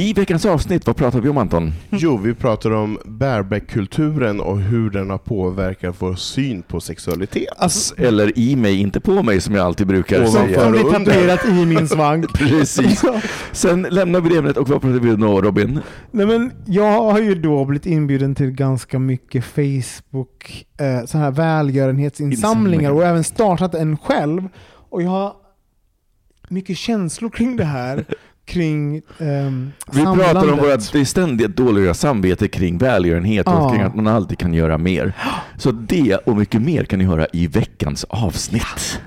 I veckans avsnitt, vad pratar vi om Anton? Jo, vi pratar om bareback-kulturen och hur den har påverkat vår syn på sexualitet. Alltså, eller i mig, inte på mig som jag alltid brukar Ovanför säga. Som blir tatuerat i min svank. Precis. Sen lämnar vi det ämnet och vad pratar vi om då Robin? Nej, men jag har ju då blivit inbjuden till ganska mycket Facebook, eh, så här välgörenhetsinsamlingar och även startat en själv. Och jag har mycket känslor kring det här. Kring ehm, Vi pratar om vårt det ständigt dåliga samvete kring välgörenhet och Ja. kring att man alltid kan göra mer. Så det och mycket mer kan ni höra i veckans avsnitt.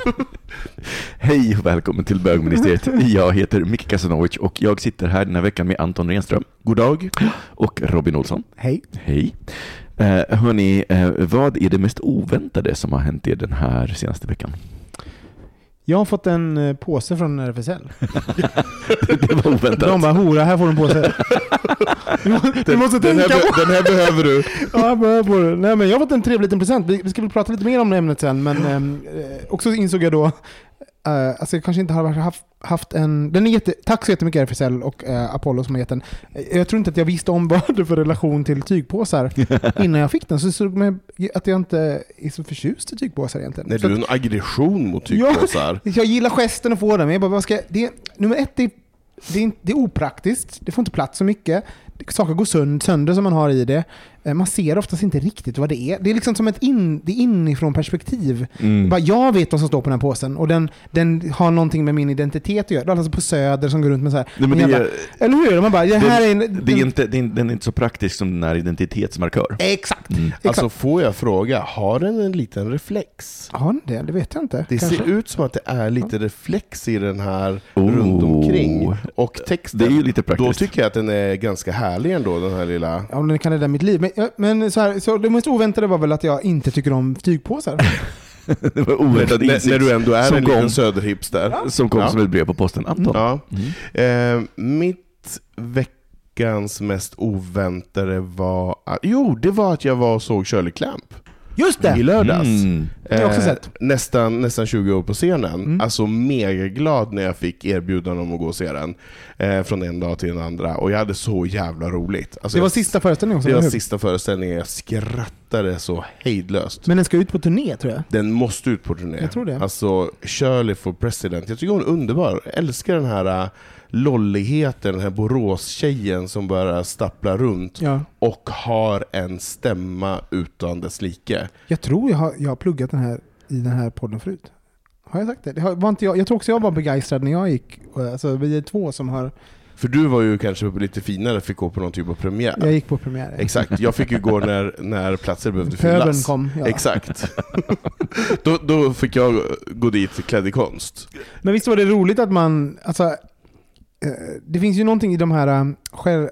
Hej och välkommen till bögministeriet. Jag heter Micke Kasanovic och jag sitter här den här veckan med Anton Renström. God dag. Och Robin Olsson. Hej. Hej. Eh, hörni, eh, vad är det mest oväntade som har hänt er den här senaste veckan? Jag har fått en eh, påse från RFSL. det var oväntat. De bara hora, här får du en påse. Du må- Du måste Den tänka här, på den här behöver du. Ja, jag det. Nej, men jag har fått en trevlig liten present. Vi vi ska väl prata lite mer om det ämnet sen, men ehm, eh, också insåg jag då, eh, alltså jag kanske inte har haft, haft en... Den är jätte, tack så jättemycket RFSL och eh, Apollo som har gett den. Eh, Jag tror inte att jag visste om vad det för relation till tygpåsar innan jag fick den. Så det slog mig att jag inte är så förtjust i tygpåsar egentligen. Nej, Så du att- en aggression mot Ja. tygpåsar. jag gillar gesten att få den, men jag bara, vad ska det, nummer ett, det, det, är, det är opraktiskt. Det får inte plats så mycket. Saker går sönd, sönder som man har i det. Eh, Man ser oftast inte riktigt vad det är. Det är liksom som ett in, det är inifrån perspektiv. Mm. Bara jag vet vad som står på den här påsen och den, den har någonting med min identitet att göra. Det är alltså på Söder som går runt med så här. Nej, men jävla- är- eller hur? Man bara, det här är en, Det är inte, är, den är inte så praktisk som den är identitetsmarkör. Exakt. Exakt. Alltså får jag fråga, har den en liten reflex? har den det? Det vet jag inte. Det Kanske. ser ut som att det är lite reflex i den här Oh. runt omkring. Och texten, Det är ju lite då praktiskt. tycker jag att den är ganska härlig ändå, den här lilla... Ja, den kan rädda mitt liv. Men, ja, men så, här, så det mest oväntade var väl att jag inte tycker om tygpåsar. det var oväntad När, insikt när du ändå är som en kom, liten söderhipster. som kom Ja. som ett brev på posten. Anton? Ja. Mm. Eh, mitt veckans mest oväntade var... Att, jo, det var att jag var och såg Shirley Clamp Just i det! lördags. Mm. har jag också Eh, sett. Nästan, nästan 20 år på scenen. Mm. Alltså mega glad när jag fick erbjudande om att gå och se den. Eh, från en dag till den andra. Och jag hade så jävla roligt. Alltså Det var jag, sista föreställningen också, det var sista föreställningen. Jag skrattade så hejdlöst. Men den ska ut på turné tror jag. Den måste ut på turné. Jag tror det. Alltså, Shirley for president. Jag tycker hon är underbar. Jag älskar den här uh, lolligheten, den här Borås-tjejen som bara stapplar runt Ja. och har en stämma utan dess like. Jag tror jag har, jag har pluggat den här i den här podden förut. Har jag sagt det? det har, var inte jag, jag tror också jag var begeistrad när jag gick. Alltså, vi är två som har... För du var ju kanske lite finare, fick gå på någon typ av premiär. Jag gick på premiär. Exakt, jag fick ju gå när, när platser behövde Pöbeln fyllas. kom. Ja. Exakt. då, då fick jag gå dit klädd i konst. Men visst var det roligt att man... Alltså, Eh, det finns ju någonting i de här... Eh, själv,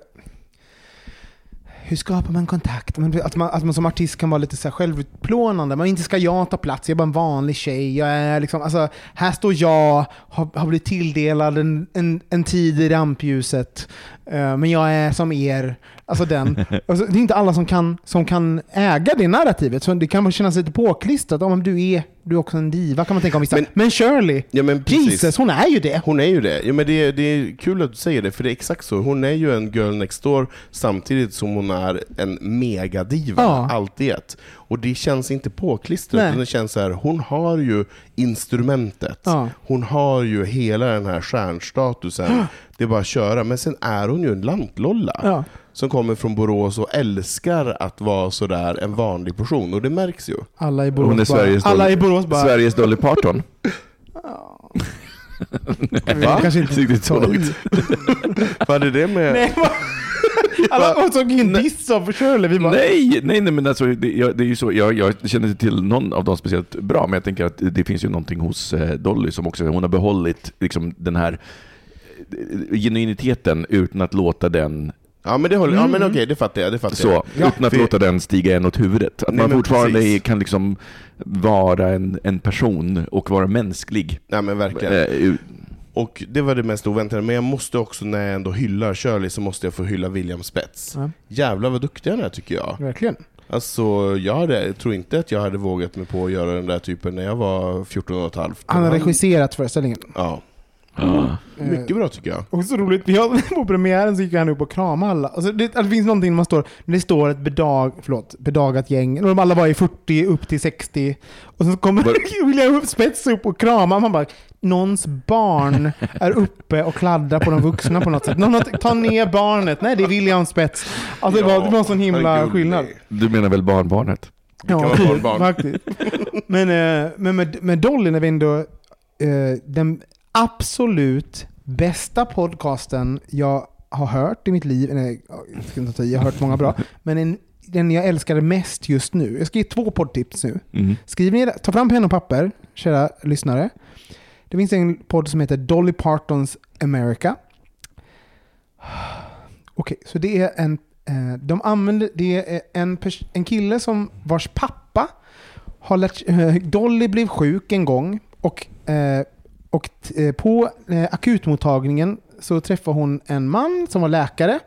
hur skapar man kontakt? Att man, att man som artist kan vara lite så här självutplånande. Men inte ska jag ta plats, jag är bara en vanlig tjej. Jag är liksom, alltså, här står jag, har, har blivit tilldelad en, en, en tid i rampljuset. Eh, men jag är som er. Alltså den. Alltså, det är inte alla som kan, som kan äga det narrativet. Så det kan kännas lite påklistrat. Om du är, du är också en diva kan man tänka om vissa. Men, Men- Shirley, Ja, men. Jesus, hon är ju det. Hon är ju det. Ja, men det, är, det är kul att du säger det, för det är exakt så. Hon är ju en girl next door samtidigt som hon är en megadiva, Ja. allt i ett. Och det känns inte påklistrat, utan det känns så här, hon har ju instrumentet. Ja. Hon har ju hela den här stjärnstatusen. Det är bara att köra. Men sen är hon ju en lantlolla. Ja. Som kommer från Borås och älskar att vara sådär en vanlig person. Och det märks ju. Alla i Borås Hon är bara, Sveriges alla Dolly- i Borås bara, Sveriges Dolly Parton. vi kanske inte Riktigt så långt. Vad är det med... Nej, alla och såg in diss av Shirley. Vi bara, Nej, nej, nej, men alltså, det, jag, det är ju så, jag, jag känner inte till någon av dem speciellt bra, men jag tänker att det finns ju någonting hos eh, Dolly som också, hon har behållit liksom, den här eh, genuiniteten utan att låta den Ja men det håller, ja men okej, det fattar jag. Det fattar så, jag. utan att för- låta den stiga en åt huvudet. Att Nej, man fortfarande precis. kan liksom vara en, en person och vara mänsklig. Nej men verkligen. U- Och det var det mest oväntade, men jag måste också när jag ändå hyllar Shirley så måste jag få hylla William Spets. Ja. Jävlar vad duktig han är tycker jag. Verkligen. Alltså, jag, hade, tror inte att jag hade vågat mig på att göra den där typen när jag var 14 och ett halvt. Han har regisserat föreställningen. Ja, ja. mycket bra tycker jag. Och så roligt, vi har, på premiären så gick han upp och kramade alla. Alltså det, det finns någonting när man står, när det står ett bedag, förlåt, bedagat gäng, och de alla var i 40 upp till 60. Och så kommer William Spets upp och kramar, man bara Någons barn är uppe och kladdar på de vuxna på något sätt. Någon har, ta ner barnet. Nej, det är William Spets. Alltså det, var, det var en sån himla skillnad. Du menar väl barnbarnet? barnbarn. faktiskt. Men, eh, men med, med Dolly, när vi ändå... Eh, den absolut bästa podcasten jag har hört i mitt liv, nej, jag har hört många bra, men en, den jag älskade mest just nu. Jag ska ge två poddtips nu. Mm. Skriv ner, ta fram penna och papper, kära lyssnare. Det finns en podd som heter Dolly Partons America. Okej, så det är en... Eh, de använder, det är en, en kille som vars pappa har lärt, eh, Dolly blev sjuk en gång och, eh, och eh, på eh, akutmottagningen så träffade hon en man som var läkare.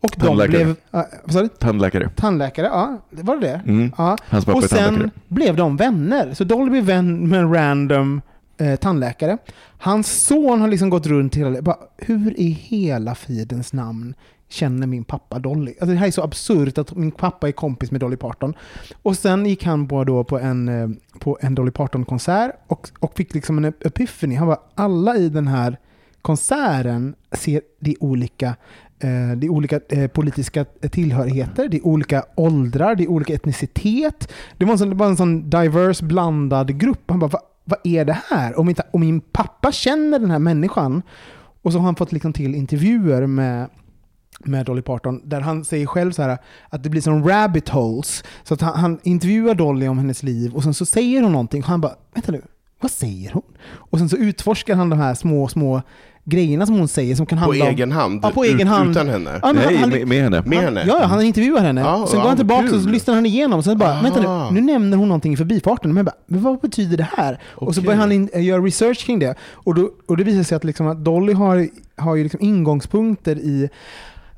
Och de Tandläkare. blev... Vad sa du? Tandläkare. Tandläkare, ja. Var det det? Mm. Ja. Hans pappa Och sen tandläkare. blev de vänner. Så Dolly blev vän med en random eh, tandläkare. Hans son har liksom gått runt hela... Bara, hur i hela fridens namn känner min pappa Dolly? Alltså det här är så absurt att min pappa är kompis med Dolly Parton. Och sen gick han på, då på en, eh, på en Dolly Parton-konsert och, och fick liksom en epiphany. Han var alla i den här konserten ser det är olika eh, Det är olika eh, politiska tillhörigheter, det är olika åldrar, det är olika etnicitet. Det var en sån, var en sån diverse, blandad grupp. Han bara, "Va- vad är det här? Om, inte, om min pappa känner den här människan, och så har han fått liksom till intervjuer med med Dolly Parton, där han säger själv så här att det blir som rabbit holes. Så att han, han intervjuar Dolly om hennes liv och sen så säger hon någonting och han bara, vänta nu, vad säger hon? Och sen så utforskar han de här små, små grejerna som hon säger som kan På handla om... egen hand? Ja, på ut- egen hand. Utan henne? Ja, Nej, han, med, med henne. Med han, henne? Ja, han intervjuar henne. Ja, sen går ja, han tillbaka och så lyssnar han igenom. Sen bara, Aha. vänta nu, nu nämner hon någonting i förbifarten. Men, bara, men vad betyder det här? Och så börjar han in, äh, göra research kring det. Och, då, och det visar sig att, liksom, att Dolly har, har ju liksom ingångspunkter i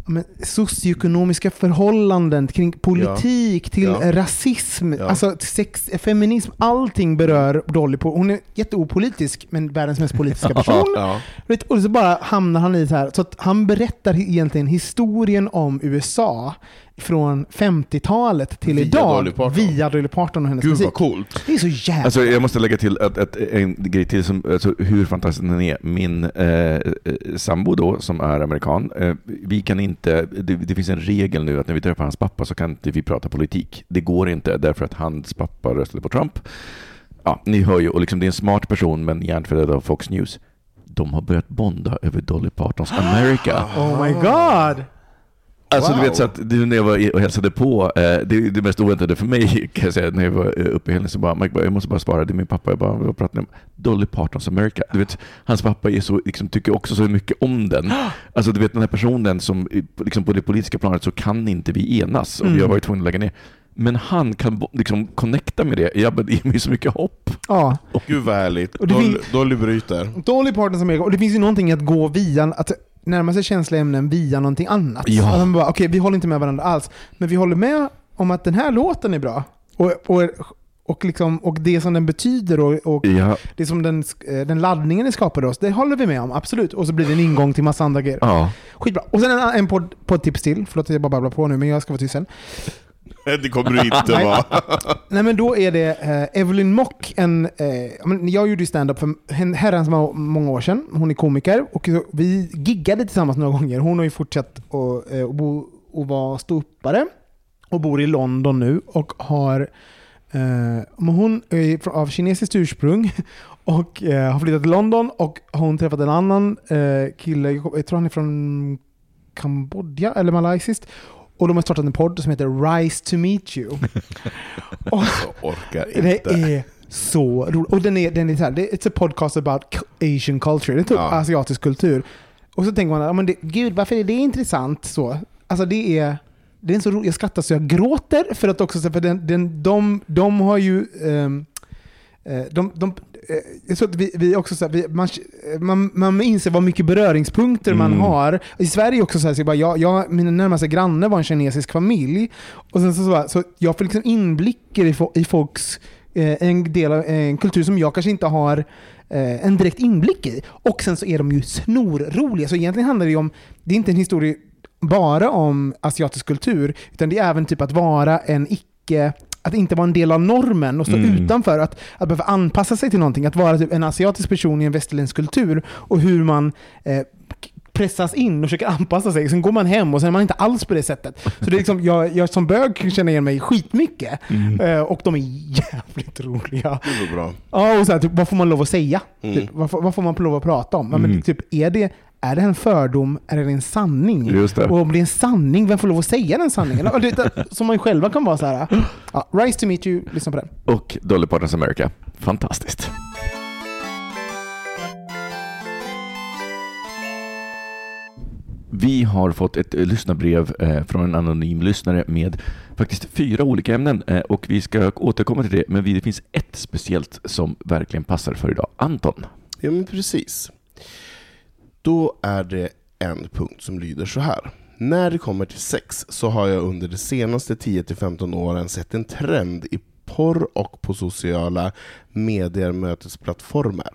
men, socioekonomiska förhållanden, kring politik, till Ja. rasism, Ja. alltså sex, feminism. Allting berör Dolly. På, hon är jätteopolitisk, men världens mest politiska person. Ja. Och så bara hamnar han i så här, så att han berättar egentligen historien om USA från 50-talet till Via idag Dolly via Dolly Parton och hennes Gud musik. vad coolt. Det är så jävla... Alltså, jag måste lägga till att, att en grej till, som, alltså, hur fantastisk den är. Min eh, eh, sambo då, som är amerikan, eh, vi kan inte, det, det finns en regel nu att när vi träffar hans pappa så kan inte vi prata politik. Det går inte därför att hans pappa röstade på Trump. Ja, ni hör ju, och liksom, det är en smart person men hjärntvättad av Fox News. De har börjat bonda över Dolly Partons America. oh my god! Alltså du Wow. vet så att du, när jag var och hälsade på, eh, det, det mest oväntade för mig kan jag säga, när jag var eh, uppe i helgen så bara, Mike bara, jag måste bara svara, det är min pappa, jag bara, vad pratar ni om? Dolly Partons America. Du vet, hans pappa är så, liksom, tycker också så mycket om den. Alltså du vet den här personen som, i- liksom, på det politiska planet så kan inte vi enas och vi har Mm. varit tvungna att lägga ner. Men han kan liksom connecta med det. Ja, det ger mig så mycket hopp. Ja. Gud vad härligt. Och Dolly, Dolly bryter. Dolly Partons America. Och det finns ju någonting att gå via, att närma sig känsliga ämnen via någonting annat. Ja. Att man bara, okej, vi håller inte med varandra alls, men vi håller med om att den här låten är bra. Och, och, och, liksom, och det som den betyder och, och Ja, det som den, eh, den laddningen den skapar oss, det håller vi med om, absolut. Och så blir det en ingång till massa andra grejer. ja. Skitbra. Och sen en, en podd, poddtips till, förlåt att jag bara babblar på nu, men jag ska vara tyst sen. Det kommer du inte vara. Nej men då är det eh, Evelyn Mock, en, eh, jag gjorde ju stand-up för en herrans må- många år sedan. Hon är komiker och vi giggade tillsammans några gånger. Hon har ju fortsatt att eh, bo, och vara ståuppare och bor i London nu och har eh, men hon är av kinesiskt ursprung och eh, har flyttat till London och har hon träffat en annan eh, kille, jag tror han är från Kambodja eller malaysiskt. Och de har startat en podd som heter Rise to meet you. och, Jag orkar det inte. är så roligt. Och den är, den är så här, det- it's a podcast about Asian culture. Det är typ Ja. asiatisk kultur. Och så tänker man, ja, men det, gud varför är det intressant så? Alltså det är, det är så roligt. Jag skrattar så jag gråter för att också, för den, den, de, de har ju eh, de, de, jag tror att vi, vi också så här, vi, man, man, man inser vad mycket beröringspunkter man Mm. har. I Sverige också så här, så jag, bara, jag, jag, mina närmaste grannar var en kinesisk familj. Och sen så, så, så jag får liksom inblickar i, i folks eh, en del av en kultur som jag kanske inte har eh, en direkt inblick i. Och sen så är de ju snorroliga. Så egentligen handlar det ju om, det är inte en historia bara om asiatisk kultur, utan det är även typ att vara en icke att inte vara en del av normen och stå Mm. utanför, att, att behöva anpassa sig till någonting, att vara typ en asiatisk person i en västerländsk kultur och hur man eh, pressas in och försöker anpassa sig. Sen går man hem och sen är man inte alls på det sättet. Så det är liksom, jag, jag som bög kan känna igen mig skitmycket. Mm. Eh, och de är jävligt roliga. Det var bra. Ja, och så här, typ, vad får man lov att säga? Mm. Typ, vad, får- vad får man lov att prata om? Ja, men Mm. typ, är, det, är det en fördom? Är det en sanning? Just det. Och om det är en sanning, vem får lov att säga den sanningen? Som man själva kan vara så här. Ja, Rise to meet you, lyssna på den. Och Dolly Partons America. Fantastiskt. Vi har fått ett eh, lyssnarbrev eh, från en anonym lyssnare med faktiskt fyra olika ämnen eh, och vi ska återkomma till det, men vi- det finns ett speciellt som verkligen passar för idag. Anton. Ja, men precis. Då är det en punkt som lyder så här. När det kommer till sex så har jag under de senaste 10-15 åren sett en trend i porr och på sociala medier mötesplattformar.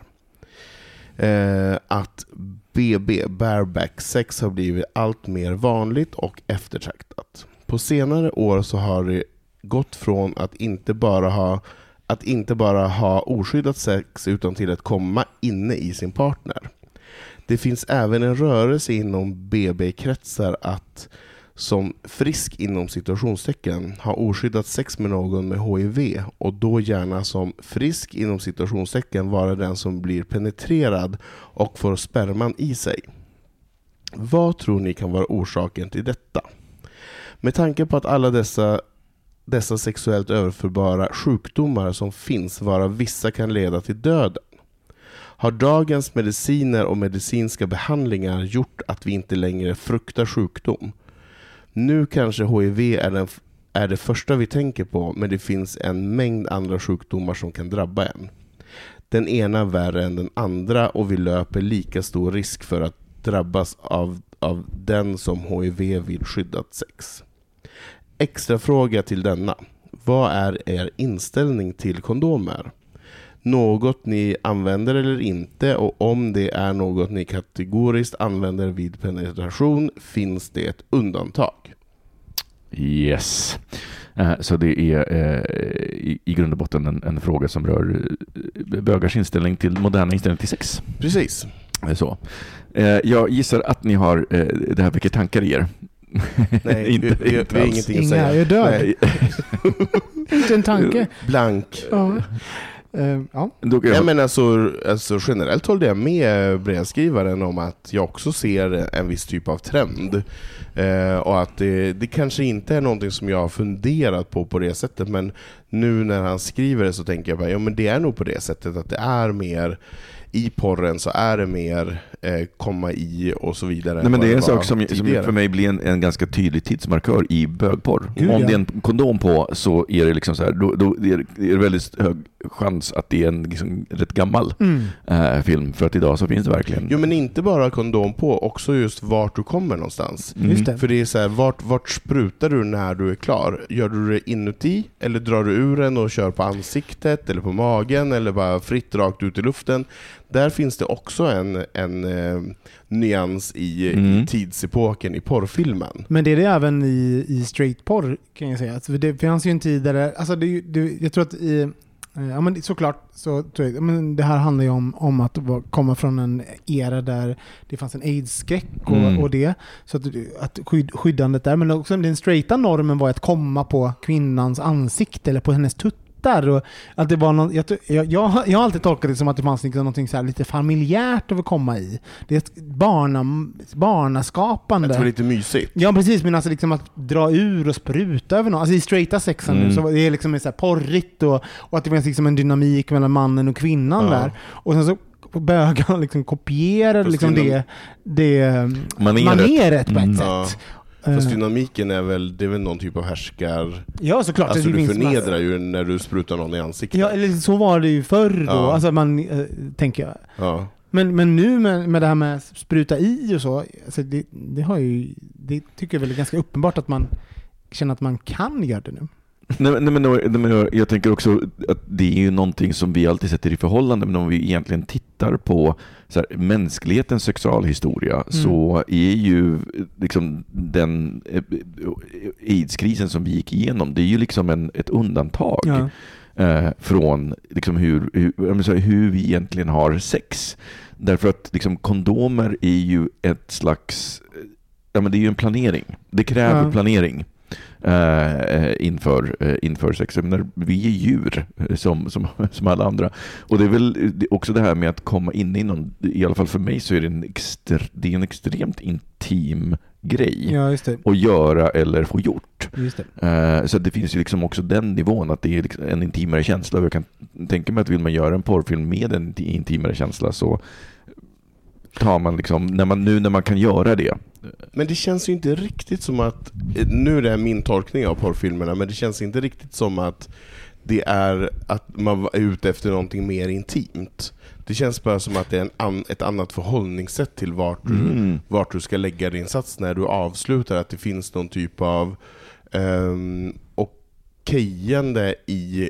Eh, att BB, bareback sex, har blivit allt mer vanligt och eftertraktat. På senare år så har det gått från att inte bara ha att inte bara ha oskyddat sex utan till att komma inne i sin partner. Det finns även en rörelse inom BB-kretsar att som frisk inom situationstecken ha oskyddat sex med någon med HIV och då gärna som frisk inom situationstecken vara den som blir penetrerad och får sperman i sig. Vad tror ni kan vara orsaken till detta? Med tanke på att alla dessa dessa sexuellt överförbara sjukdomar som finns, varav vissa kan leda till döden. Har dagens mediciner och medicinska behandlingar gjort att vi inte längre fruktar sjukdom? Nu kanske HIV är, den, är det första vi tänker på, men det finns en mängd andra sjukdomar som kan drabba en. Den ena värre än den andra och vi löper lika stor risk för att drabbas av, av den som HIV vid skyddat sex. Extra fråga till denna. Vad är er inställning till kondomer? Något ni använder eller inte och om det är något ni kategoriskt använder vid penetration finns det ett undantag. Yes. Eh, Så det är eh, i grund och botten en, en fråga som rör eh, bögars inställning till moderna inställning till sex. Precis. Så. Jag gissar att ni har det här väcker tankar i er. Nej, inte, vi, inte vi har ingenting att Inga, säga. jag är död. Inte en tanke. blank. Ja. Eh, ja. Då, Ja, men alltså, alltså, generellt håller jag med brevskrivaren om att jag också ser en viss typ av trend. Eh, och att det, det kanske inte är någonting som jag har funderat på på det sättet, men nu när han skriver det så tänker jag bara, ja men det är nog på det sättet att det är mer i porren så är det mer eh, komma i och så vidare. Nej, men det är en sak som, som för mig blir en, en ganska tydlig tidsmarkör i bögporr. Gud, Om ja. det är en kondom på så är det liksom så här, då, då är det- det är väldigt hög chans att det är en liksom rätt gammal Mm. eh, film. För att idag så finns det verkligen... Jo men inte bara kondom på, också just vart du kommer någonstans. Mm. Just det. För det är så här, vart, vart sprutar du när du är klar? Gör du det inuti? Eller drar du ur den och kör på ansiktet eller på magen eller bara fritt rakt ut i luften? Där finns det också en, en eh, nyans i, Mm. i tidsepoken i porrfilmen. Men det är det även i, i straight porr kan jag säga. Alltså, det fanns ju en tid där det, alltså det, det, jag tror att i, eh, ja men såklart så tror jag, men det här handlar ju om, om att komma från en era där det fanns en aids-skräck och, Mm. och det. Så att, att skydd, skyddandet där, men också den straighta normen var att komma på kvinnans ansikte eller på hennes tuttar. Och att det var någon, jag, jag, jag, har- alltid tolkat det som att det fanns liksom något så lite familjärt att komma i. Det är ett barna, barnaskapande. Det är lite mysigt. Ja precis, men alltså liksom att dra ur och spruta över någon. Alltså i straighta sexen Mm. nu så var det är liksom så här porrigt och, och att det finns liksom en dynamik mellan mannen och kvinnan Ja. där. Och sen så bögarna liksom kopierade Fast liksom det, det Maneret. maneret på ett Mm. Ja. Fast Eh, dynamiken är väl, det är väl någon typ av härskar... ja såklart. Alltså det du förnedrar ju när du sprutar någon i ansiktet. Ja, eller så var det ju förr då. Ja. Alltså man, eh, tänker jag. Ja. Men, men nu med, med det här med spruta i och så, alltså det, det, har ju, det tycker jag väl är ganska uppenbart att man känner att man kan göra det nu. Nej, men- nej, men, nej, men jag, tänker också att det är ju någonting som vi alltid sätter i förhållande, men om vi egentligen tittar på så här, mänsklighetens sexualhistoria så är ju liksom den eh, aidskrisen som vi gick igenom, det är ju liksom en, ett undantag Ja. eh, från liksom hur, hur, här, hur vi egentligen har sex. Därför att liksom, kondomer är ju ett slags, ja men det är ju en planering. Det kräver Ja. planering eh, inför, eh, inför sex. Jag menar, vi är djur eh, som, som, som alla andra. Och det är väl också det här med att komma in i någon, i alla fall för mig så är det en, extre, det är en extremt intim grej Ja, att göra eller få gjort. Det. Eh, Så det finns ju liksom också den nivån, att det är liksom en intimare känsla. Jag kan tänka mig att vill man göra en porrfilm med en inti- intimare känsla så tar man liksom, när man, nu när man kan göra det. Men det känns ju inte riktigt som att, nu är det min tolkning av porrfilmerna, men det känns inte riktigt som att det är att man är ute efter någonting mer intimt. Det känns bara som att det är an, ett annat förhållningssätt till vart du, Mm. vart du ska lägga din sats när du avslutar, att det finns någon typ av um, okejande i,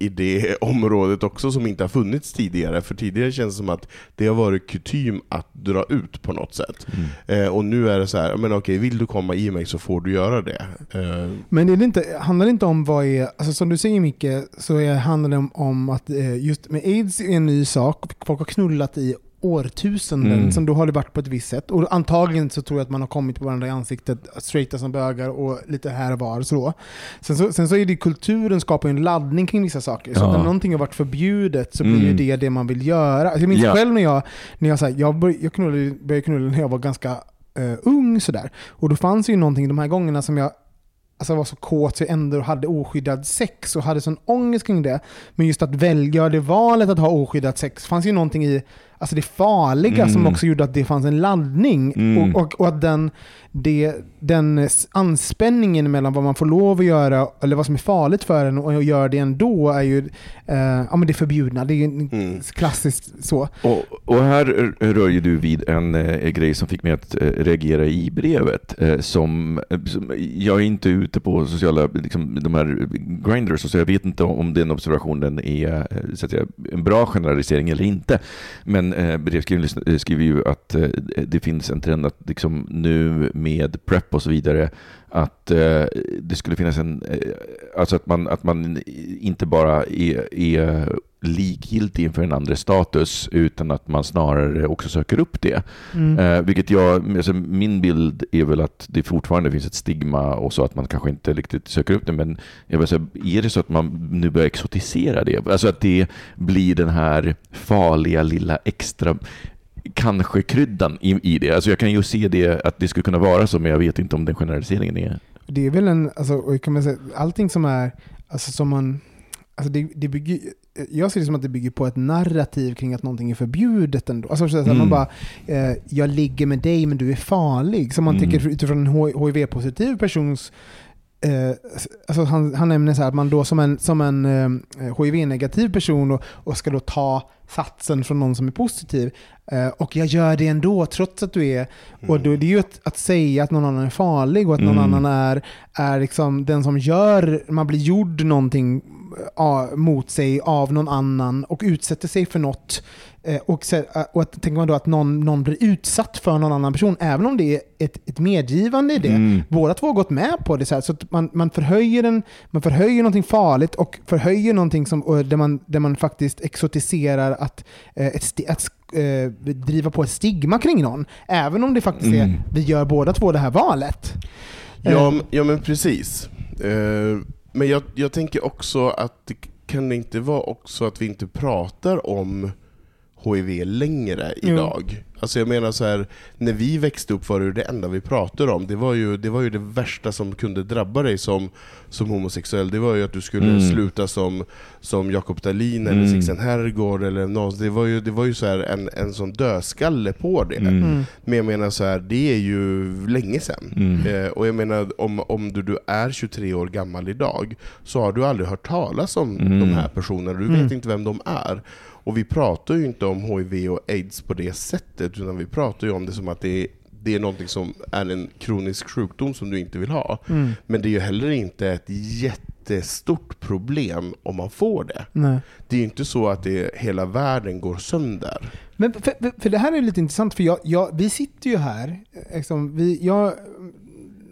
i det området också som inte har funnits tidigare. För tidigare känns det som att det har varit kutym att dra ut på något sätt. Eh, och nu är det så här, men okej, vill du komma i mig så får du göra det. Eh, Men är det inte, handlar det inte om vad är, alltså som du säger Micke, så är, handlar det om, om att eh, just med aids är en ny sak, folk har knullat i årtusenden, Mm. som då har det varit på ett visst sätt. Och antagligen så tror jag att man har kommit på varandra i ansiktet, straighta som bögar och lite här och var. Så. Sen, så, sen så är det kulturen skapar en laddning kring vissa saker. Så Ja. när någonting har varit förbjudet så blir Mm. ju det det man vill göra. Alltså jag minns Ja. själv när jag, när jag, så här, jag, bör, jag knullade, började knulla när jag var ganska eh, ung sådär. Och då fanns ju någonting de här gångerna som jag alltså jag var så kåt så jag ändå hade oskyddad sex och hade sån ångest kring det. Men just att välja det valet att ha oskyddat sex fanns ju någonting i alltså det farliga som Mm. också gjorde att det fanns en laddning. Mm. Och, och, och att den, det, den anspänningen mellan vad man får lov att göra eller vad som är farligt för en och göra det ändå är ju eh, ja, men det förbjudna. Det är Mm. klassiskt så. Och, och här rör ju du vid en eh, grej som fick mig att eh, reagera i brevet. Eh, som, eh, som, jag är inte ute på sociala, liksom, de här grinders, så jag vet inte om den observationen är eh, så att säga, en bra generalisering eller inte. Men eh, brevskrivaren eh, skriver ju att eh, det finns en trend att liksom, nu med prep och så vidare att eh, det skulle finnas en, eh, alltså att man, att man inte bara är, är likgiltig inför en andres status utan att man snarare också söker upp det. Mm. Eh, vilket jag, alltså min bild är väl att det fortfarande finns ett stigma och så att man kanske inte riktigt söker upp det. Men jag vill säga, är det så att man nu börjar exotisera det? Alltså att det blir den här farliga lilla extra kanske kryddan i, i det. Alltså jag kan ju se det att det skulle kunna vara så, men jag vet inte om den generaliseringen är... Det är väl en, alltså, kan man säga, allting som är, alltså som man, alltså det, det bygger, jag ser det som att det bygger på ett narrativ kring att någonting är förbjudet ändå. Alltså så att Mm. man bara, eh, jag ligger med dig men du är farlig. Som man Mm. tänker utifrån en HIV-positiv persons Eh, alltså han, han nämner så här att man då som en, som en eh, HIV-negativ person och, och ska då ta satsen från någon som är positiv. Eh, och jag gör det ändå trots att du är... Och då, det är ju att, att säga att någon annan är farlig och att någon Mm. annan är, är liksom den som gör, man blir gjord någonting eh, mot sig av någon annan och utsätter sig för något. Eh, och, så, eh, och att, tänker man då att någon, någon blir utsatt för någon annan person, även om det är ett, ett medgivande i det. Mm. Båda två har gått med på det, så, här, så att man, man, förhöjer en, man förhöjer någonting farligt och förhöjer någonting som, och där, man, där man faktiskt exotiserar att, eh, ett, att eh, driva på ett stigma kring någon. Även om det faktiskt är, Mm. vi gör båda två det här valet. Ja, Eh, ja men precis. Eh, Men jag, jag tänker också att det kan det inte vara också att vi inte pratar om HIV längre idag. Alltså jag menar så här, när vi växte upp var det det enda vi pratade om. Det var ju det, var ju det värsta som kunde drabba dig som, som homosexuell. Det var ju att du skulle Mm. sluta som, som Jakob Dahlin eller Mm. Sixten Herrgård eller någon. Det var ju, det var ju så här en, en sån dödskalle på det. Mm. mm. Men jag menar så här, det är ju länge sedan. Mm. Eh, och jag menar, om, om du, du är 23 år gammal idag, så har du aldrig hört talas om Mm. de här personerna, du Mm. vet inte vem de är. Och vi pratar ju inte om HIV och aids på det sättet, utan vi pratar ju om det som att det är, det är någonting som är en kronisk sjukdom som du inte vill ha. Mm. Men det är ju heller inte ett jättestort problem om man får det. Nej. Det är ju inte så att det, hela världen går sönder. Men för, för, för det här är lite intressant, för jag, jag, vi sitter ju här, eh, liksom, vi, jag,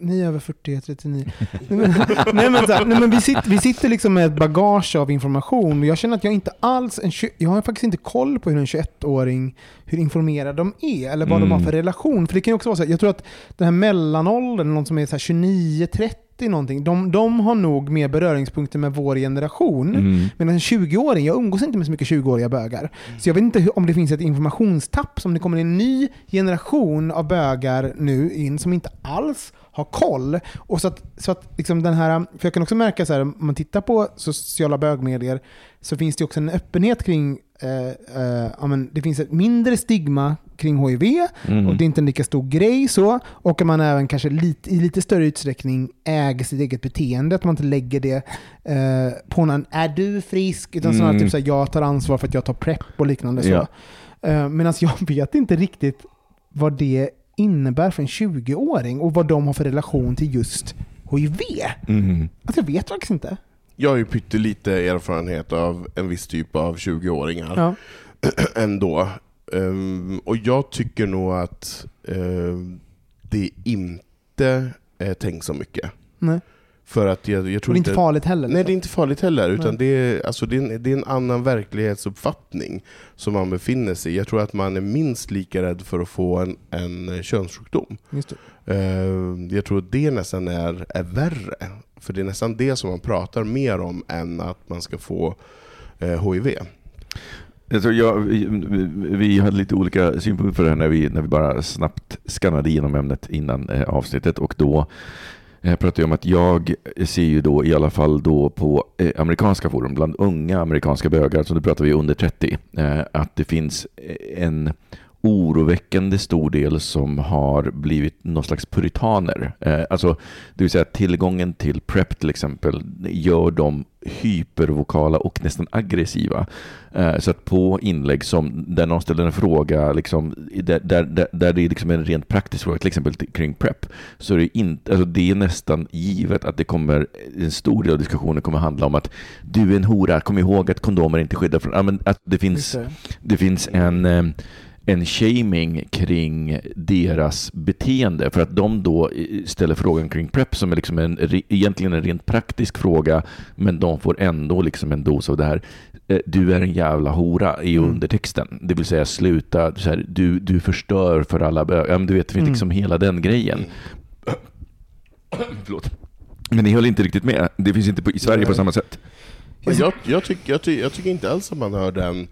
ni är över 40, jag är 39. nej, men, nej, men, så här, nej, men vi, sitter, vi sitter liksom med ett bagage av information jag känner att jag inte alls, en, jag har faktiskt inte koll på hur en 21-åring, hur informerad de är eller vad de Mm. har för relation. För det kan ju också vara så här, jag tror att den här mellanåldern, någon som är så här 29-30 någonting, de, de har nog mer beröringspunkter med vår generation. Mm. Men en 20-åring, jag umgås inte med så mycket 20-åriga bögar. Så jag vet inte hur, om det finns ett informationstapp, som det kommer en ny generation av bögar nu in som inte alls har koll. Och så att, så att liksom den här, för jag kan också märka så här, om man tittar på sociala bögmedier så finns det också en öppenhet kring, eh, eh, ja, men det finns ett mindre stigma kring HIV Mm. och det är inte en lika stor grej så. Och att man även kanske lite, i lite större utsträckning äger sitt eget beteende. Att man inte lägger det eh, på någon, är du frisk? Utan snarare Mm. typ såhär, jag tar ansvar för att jag tar prepp och liknande. Så. Ja. Eh, Medan jag vet inte riktigt vad det innebär för en 20-åring och vad de har för relation till just HIV. Mm. Alltså jag vet faktiskt inte. Jag har ju pyttelite erfarenhet av en viss typ av 20-åringar. Ja. ändå. Ehm, och jag tycker nog att ehm, det inte är tänkt så mycket. Nej. För att jag, jag Och det tror är inte farligt heller. Nej, det är inte farligt heller, utan det är, alltså, det, är en, det är en annan verklighetsuppfattning som man befinner sig i. Jag tror att man är minst lika rädd för att få en, en könssjukdom. Just det. Eh, jag tror att det nästan är, är värre. För det är nästan det som man pratar mer om än att man ska få eh, HIV. Jag tror jag, vi, vi hade lite olika synpunkter på det här när vi, när vi bara snabbt skannade igenom ämnet innan eh, avsnittet och då jag pratar ju om att jag ser ju då i alla fall då på eh, amerikanska forum, bland unga amerikanska bögar, så nu pratar vi under 30, eh, att det finns eh, en oroväckande stor del som har blivit någon slags puritaner. Eh, alltså, det vill säga tillgången till PrEP till exempel gör dem hypervokala och nästan aggressiva. Eh, så att på inlägg som där någon ställer en fråga, liksom, där, där, där, där det är liksom en rent praktisk fråga, till exempel kring PrEP, så är det, inte, alltså det är nästan givet att det kommer, en stor del av diskussionen kommer handla om att du är en hora, kom ihåg att kondomer inte skyddar från, ja, men att det finns det finns en, eh, en shaming kring deras beteende för att de då ställer frågan kring PREP som är liksom en, egentligen en rent praktisk fråga men de får ändå liksom en dos av det här. Eh, Du är en jävla hora i Mm. undertexten. Det vill säga sluta, här, du, du förstör för alla bögar. Ja, du vet, det finns Mm. liksom hela den grejen. Förlåt. Men ni höll inte riktigt med. Det finns inte på, i Sverige Nej. på samma sätt. Jag, jag, tycker, jag, ty, jag tycker inte alls att man hör den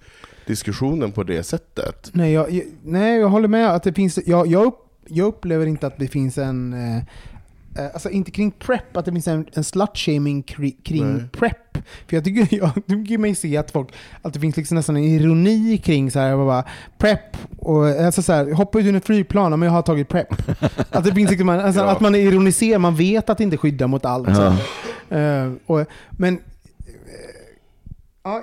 diskussionen på det sättet. Nej, jag, jag, nej, jag håller med att det finns... Jag, jag, upp, jag upplever inte att det finns en... Eh, eh, alltså inte kring prep, att det finns en, en slut-shaming kri, kring Nej. prep. För jag tycker, jag tycker mig se att folk, att det finns liksom nästan en ironi kring så här, bara, prep, och alltså så här, hoppa ut ur ett flygplan, men jag har tagit prep. att det finns liksom, alltså, Ja. att man ironiserar, man vet att det inte skyddar mot allt. Ja. Eh, och, men... eh, ja,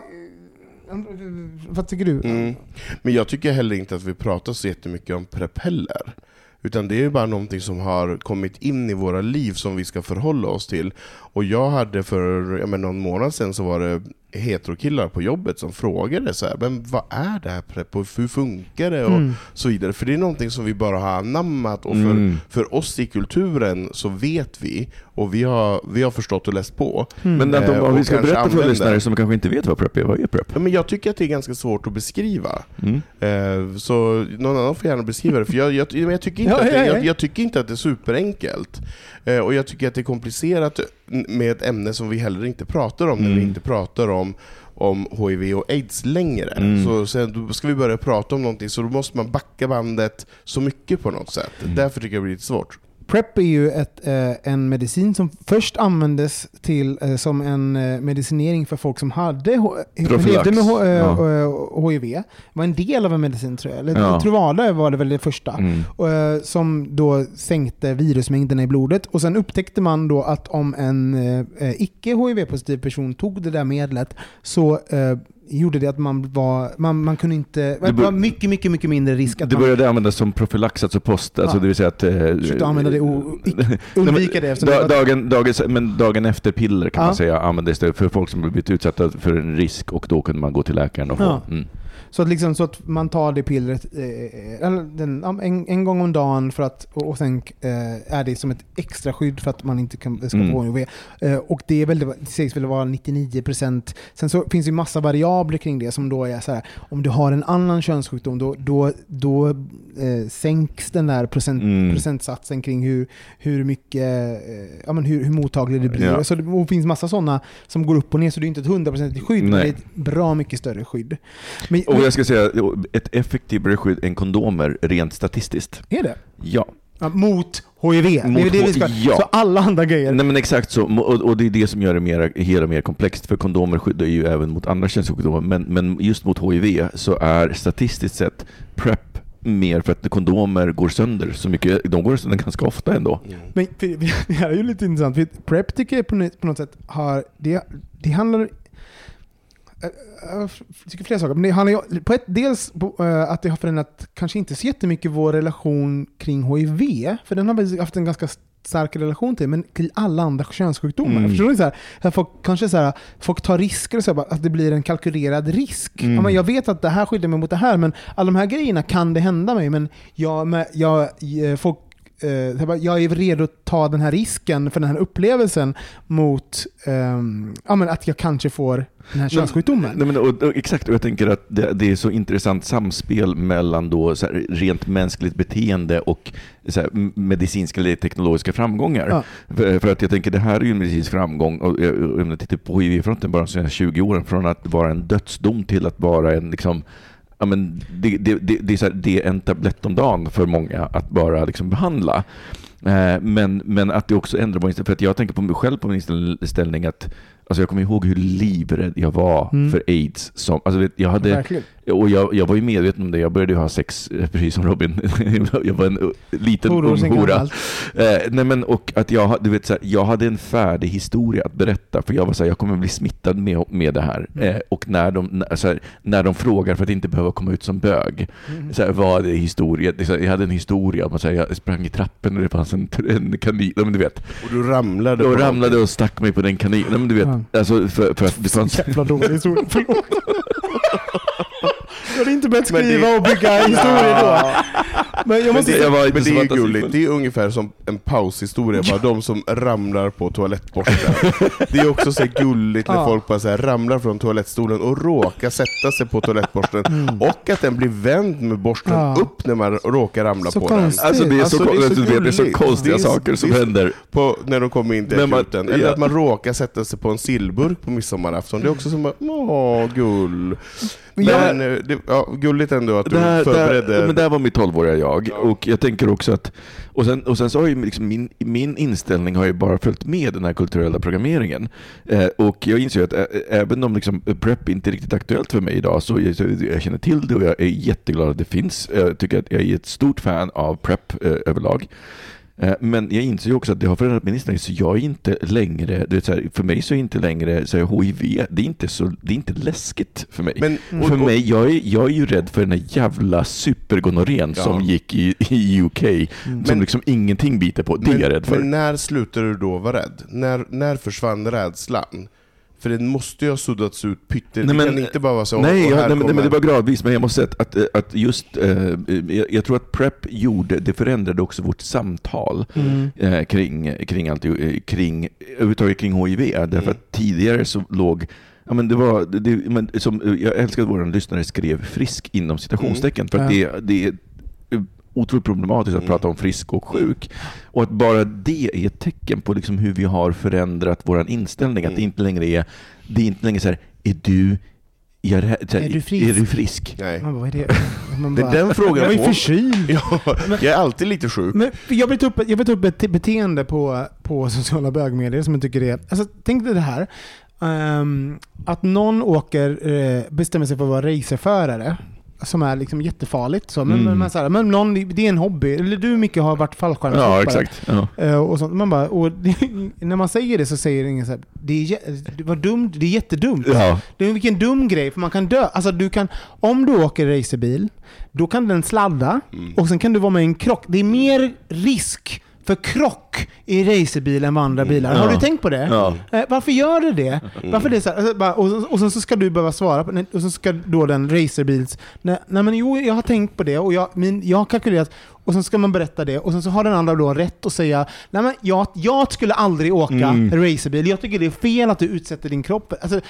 vad tycker du? Mm. Men jag tycker heller inte att vi pratar så jättemycket om propeller. Utan det är ju bara någonting som har kommit in i våra liv som vi ska förhålla oss till. Och jag hade för jag menar, någon månad sedan så var det heterokillar på jobbet som frågade så här, men vad är det här PREP och hur funkar det? Och Mm. så vidare. För det är någonting som vi bara har anammat och för, Mm. för oss i kulturen så vet vi och vi har, vi har förstått och läst på. Mm. Men Anton, Eh, om vi ska kanske berätta för lyssnare som kanske inte vet vad PREP är, vad är PREP? Ja, men jag tycker att det är ganska svårt att beskriva. Mm. Eh, Så någon annan får gärna beskriva det, för jag, jag, men jag, tycker, inte Ja, att det, ja, ja. jag, jag tycker inte att det är superenkelt. Eh, Och jag tycker att det är komplicerat med ett ämne som vi heller inte pratar om, när vi Mm. inte pratar om om HIV och AIDS längre. Mm. Så sen då ska vi börja prata om någonting, så då måste man backa bandet så mycket på något sätt. Mm. Därför tycker jag det blir lite svårt. PrEP är ju ett, eh, en medicin som först användes till, eh, som en eh, medicinering för folk som hade levde med Ja. HIV. Det var en del av en medicin tror jag. Eller Ja. Truvada var det väl det första. Mm. Och, som då sänkte virusmängderna i blodet. Och sen upptäckte man då att om en eh, icke-HIV-positiv person tog det där medlet så gjorde det att man var, man, man kunde inte, det var mycket, mycket, mycket mindre risk att Det man började användas som profylax, alltså post, alltså Ja. det vill säga att... eh, försökte använda det och Nej, undvika det. eftersom det Da, var- dagen, dagen, men dagen efter piller kan Ja. man säga användes det för folk som blivit utsatta för en risk och då kunde man gå till läkaren och få... Ja. Mm. Så att, liksom, så att man tar det pillret eh, den, ja, en, en gång om dagen för att, och, och sen eh, är det som ett extra skydd för att man inte kan, ska Mm. få HIV. Eh, och det, är väl, det sägs väl vara 99%. Sen så finns det ju massa variabler kring det som då är så här, om du har en annan könssjukdom då, då, då eh, sänks den där procent, Mm. procentsatsen kring hur, hur mycket, eh, ja, men hur, hur mottaglig det blir. Ja. Så det, och finns massa sådana som går upp och ner så det är inte ett hundraprocentigt skydd, men det Nej. är ett bra mycket större skydd. Men, jag ska säga, ett effektivare skydd än kondomer rent statistiskt. Är det? Ja. Ja, mot HIV. det är Mot det vi ska. Ja. Så alla andra grejer. Nej men exakt så, och, och det är det som gör det mer, hela mer komplext, för kondomer skyddar ju även mot andra könssjukdomar, men, men just mot HIV så är statistiskt sett PREP mer för att kondomer går sönder så mycket, de går sönder ganska ofta ändå. Men för, det här är ju lite intressant, för PREP tycker jag på, något- sätt har, det, det handlar jag tycker flera saker, men det handlar på ett, dels på, eh, att det har förändrat kanske inte så jättemycket vår relation kring HIV, för den har vi haft en ganska stark relation till, men till alla andra könssjukdomar. Mm. Förstår ni? Så här, att folk, kanske så här, folk tar risker, så här, att det blir en kalkylerad risk. Mm. Ja, men jag vet att det här skyddar mig mot det här, men alla de här grejerna kan det hända mig, men jag, men jag, eh, folk eh, jag är redo att ta den här risken för den här upplevelsen mot ehm, ja, men att jag kanske får den här könssjukdomen. Nej, men, och, och, exakt, och jag tänker att det, det är så intressant samspel mellan då, så här, rent mänskligt beteende och så här, medicinska eller teknologiska framgångar. Ja. För, för att jag tänker, det här är ju en medicinsk framgång, och jag- om jag tittar på HIV-fronten bara de senaste 20 åren, från att vara en dödsdom till att vara en liksom, Ja, men det, det, det, det, är så här, det är en tablett om dagen för många att bara liksom behandla. Eh, men, men att det också ändrar på inställning. För att jag tänker på mig själv på min inställning att Alltså jag kommer ihåg hur livrädd jag var Mm. för aids. Som, alltså vet, jag hade, Verkligen. och jag, jag var ju medveten om det. Jag började ju ha sex, eh, precis som Robin. jag var en uh, liten ung hora. gammalt. Eh, nej men, och att jag, ha- du vet, så här, jag hade en färdig historia att berätta, för jag var så här, jag kommer bli smittad med, med det här. Mm. Eh, och när de, när, så här, när de frågar för att inte behöva komma ut som bög, Mm. så här, vad är det historia? Det så här, jag hade en historia att så här, jag sprang i trappen och det fanns en, en kanin, ja, men du vet. Och du ramlade på ramlade och stack mig på den kaninen, ja, men du vet. Ja. Alltså för, för att det fanns... Jävla dålig historia. Förlåt. Du hade inte börjat Men det- skriva och bygga historier då. Men jag Men måste det, Jag var men det så är ju gulligt, det är ungefär som en paushistoria, bara de som ramlar på toalettborsten. Det är också så gulligt när folk bara så här ramlar från toalettstolen och råkar sätta sig på toalettborsten, Mm. och att den blir vänd med borsten upp när man råkar ramla Så på konstigt. Alltså det är så, Alltså, det är så det är så konstiga Det är- saker som det händer. den på, när de kommer in till akuten. Eller ja. att man råkar sätta sig på en sillburk på midsommarafton. Det är också som att, åh, gull. Men jag- Men, eh, det, ja, gulligt ändå att du Där, förberedde... där, men där var mitt 12-åriga jag. Och jag tänker också att... Och sen, och sen så har ju liksom min, min inställning har ju bara följt med den här kulturella programmeringen. Eh, och jag inser att ä, även om liksom prep inte är riktigt aktuellt för mig idag, så jag, så jag känner till det och jag är jätteglad att det finns. Jag tycker att jag är ett stort fan av prep eh, överlag. Eh, Men jag inser ju också att det har förändrat min inställning, så jag är inte längre, vet, så här, för mig så är inte längre så här, HIV, det är inte, så, det är inte läskigt för mig. Men, och- För mig, jag är, jag är ju rädd för den här jävla supergonorrén Ja. som gick i, i UK, som Men- liksom ingenting biter på. Det är jag rädd för. Men när slutade du då vara rädd? När, när försvann rädslan? För den måste ju ha suddats ut pytte... Nej, det men- kan inte bara vara så... nej, jag, nej, men, nej, men det var gradvis, men jag måste säga att, att, att just, eh, jag, jag tror att PREP gjorde, det förändrade också vårt samtal Mm. eh, kring, kring, allt, eh, kring, överhuvudtaget kring HIV. Därför Mm. att tidigare så låg Ja, men det var, det, men som, jag älskar att våra lyssnare skrev frisk inom citationstecken, för att Ja. det, det otroligt problematiskt att Mm. prata om frisk och sjuk. Och att bara det är ett tecken på liksom hur vi har förändrat vår inställning. Att det Mm. inte längre är, det är inte längre så här, är du, är, här- Är du frisk? Är du frisk? Nej. Man bara, är det? Man Det är den frågan Jag var ju på. förkyld. Ja, jag är alltid lite sjuk. Men jag vill ta upp, jag vill ta upp ett beteende på, på sociala bögmedier som jag tycker är... Alltså, tänk dig det här. ehm, att någon åker, eh, bestämmer sig för att vara racerförare. Som är liksom jättefarligt. Så, men, Mm. men, så här, men någon, det är en hobby. Eller du mycket har varit fallskärmshoppare. Ja, exakt. Ja. Eh, och sånt. Man bara, och det, när man säger det så säger ingen så här, det är, det var dumt, det är jättedumt. Ja. Det är vilken dum grej, för man kan dö. Alltså du kan, om du åker racerbil, då kan den sladda Mm. och sen kan du vara med i en krock. Det är mer risk för krock i racerbil än vad andra bilar. Har Ja. du tänkt på det? Ja. Eh, varför gör det det? Varför det så här, alltså, bara, och, och sen så ska du behöva svara på nej, och så ska då den racerbils... Nej, nej men jo, jag har tänkt på det och jag, min, jag har kalkylerat och sen ska man berätta det och sen så har den andra då rätt att säga nej men jag, jag skulle aldrig åka Mm. racerbil. Jag tycker det är fel att du utsätter din kropp. Alltså,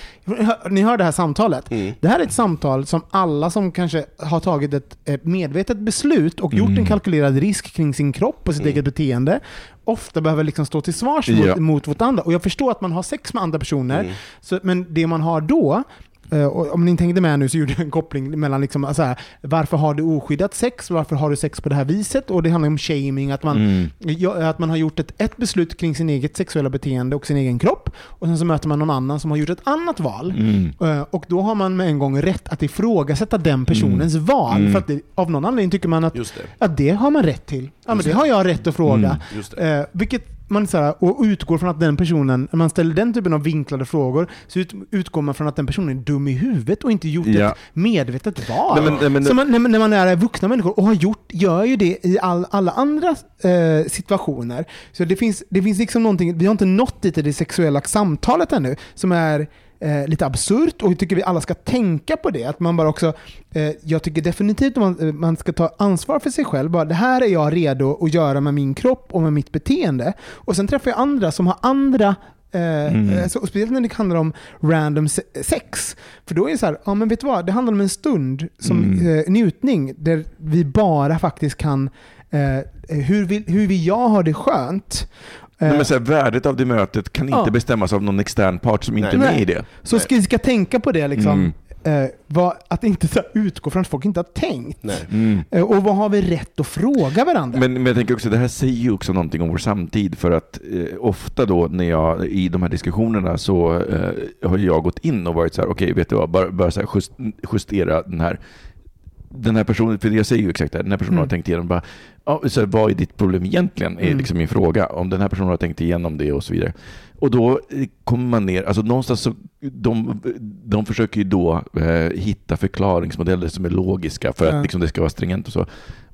ni hör det här samtalet. Mm. Det här är ett samtal som alla som kanske har tagit ett, medvetet beslut och gjort Mm. en kalkylerad risk kring sin kropp och sitt Mm. eget beteende ofta behöver liksom stå till svars mot, Ja. mot vårt andra. Och jag förstår att man har sex med andra personer, Mm. så, men det man har då och om ni inte hängde med nu så gjorde jag en koppling mellan liksom, så här, varför har du oskyddat sex, varför har du sex på det här viset? Och det handlar om shaming, att man, Mm. ja, att man har gjort ett, ett beslut kring sin eget sexuella beteende och sin egen kropp, och sen så möter man någon annan som har gjort ett annat val. Mm. Eh, Och då har man med en gång rätt att ifrågasätta den personens val. Mm. För att det, av någon anledning tycker man att Just det. ja, det har man rätt till. Ja, men det har jag rätt att fråga. Mm. Just det. Eh, vilket man så här, och utgår från att den personen, när man ställer den typen av vinklade frågor, så ut, utgår man från att den personen är dum i huvudet och inte gjort Ja. ett medvetet val. Nej, men- nej, men- så man, när, man- när man är vuxna människor och har gjort, gör ju det i all, alla andra eh, situationer. Så det finns, det finns liksom någonting, vi har inte nått dit i det sexuella samtalet ännu, som är eh, lite absurt och jag tycker vi alla ska tänka på det. Att man bara också, eh, jag tycker definitivt att man, eh, man ska ta ansvar för sig själv. Bara, det här är jag redo att göra med min kropp och med mitt beteende. Och sen träffar jag andra som har andra Eh, Mm. så, och speciellt när det handlar om random se- sex. För då är det så här, ja men vet du vad, det handlar om en stund som Mm. eh, njutning där vi bara faktiskt kan, eh, hur, vill, hur vill jag ha det skönt? Eh, Nej, men så här, värdet av det mötet kan inte Ja. bestämmas av någon extern part som inte är med i det. Så ska, ska tänka på det liksom. Mm. Eh, vad, att inte så utgå från att folk inte har tänkt. Nej. Mm. Eh, och vad har vi rätt att fråga varandra? Men, men jag tänker också, det här säger ju också någonting om vår samtid för att eh, ofta då när jag i de här diskussionerna så eh, har jag gått in och varit så här, okej vet du vad, bara, bara så här just, justera den här den här personen, för jag säger ju exakt det, den här personen Mm. har tänkt igenom bara, ja, så vad är ditt problem egentligen? Är Mm. liksom min fråga. Om den här personen har tänkt igenom det och så vidare. Och då eh, kommer man ner, alltså någonstans så, de, de försöker ju då eh, hitta förklaringsmodeller som är logiska för att Ja. liksom, det ska vara stringent och så.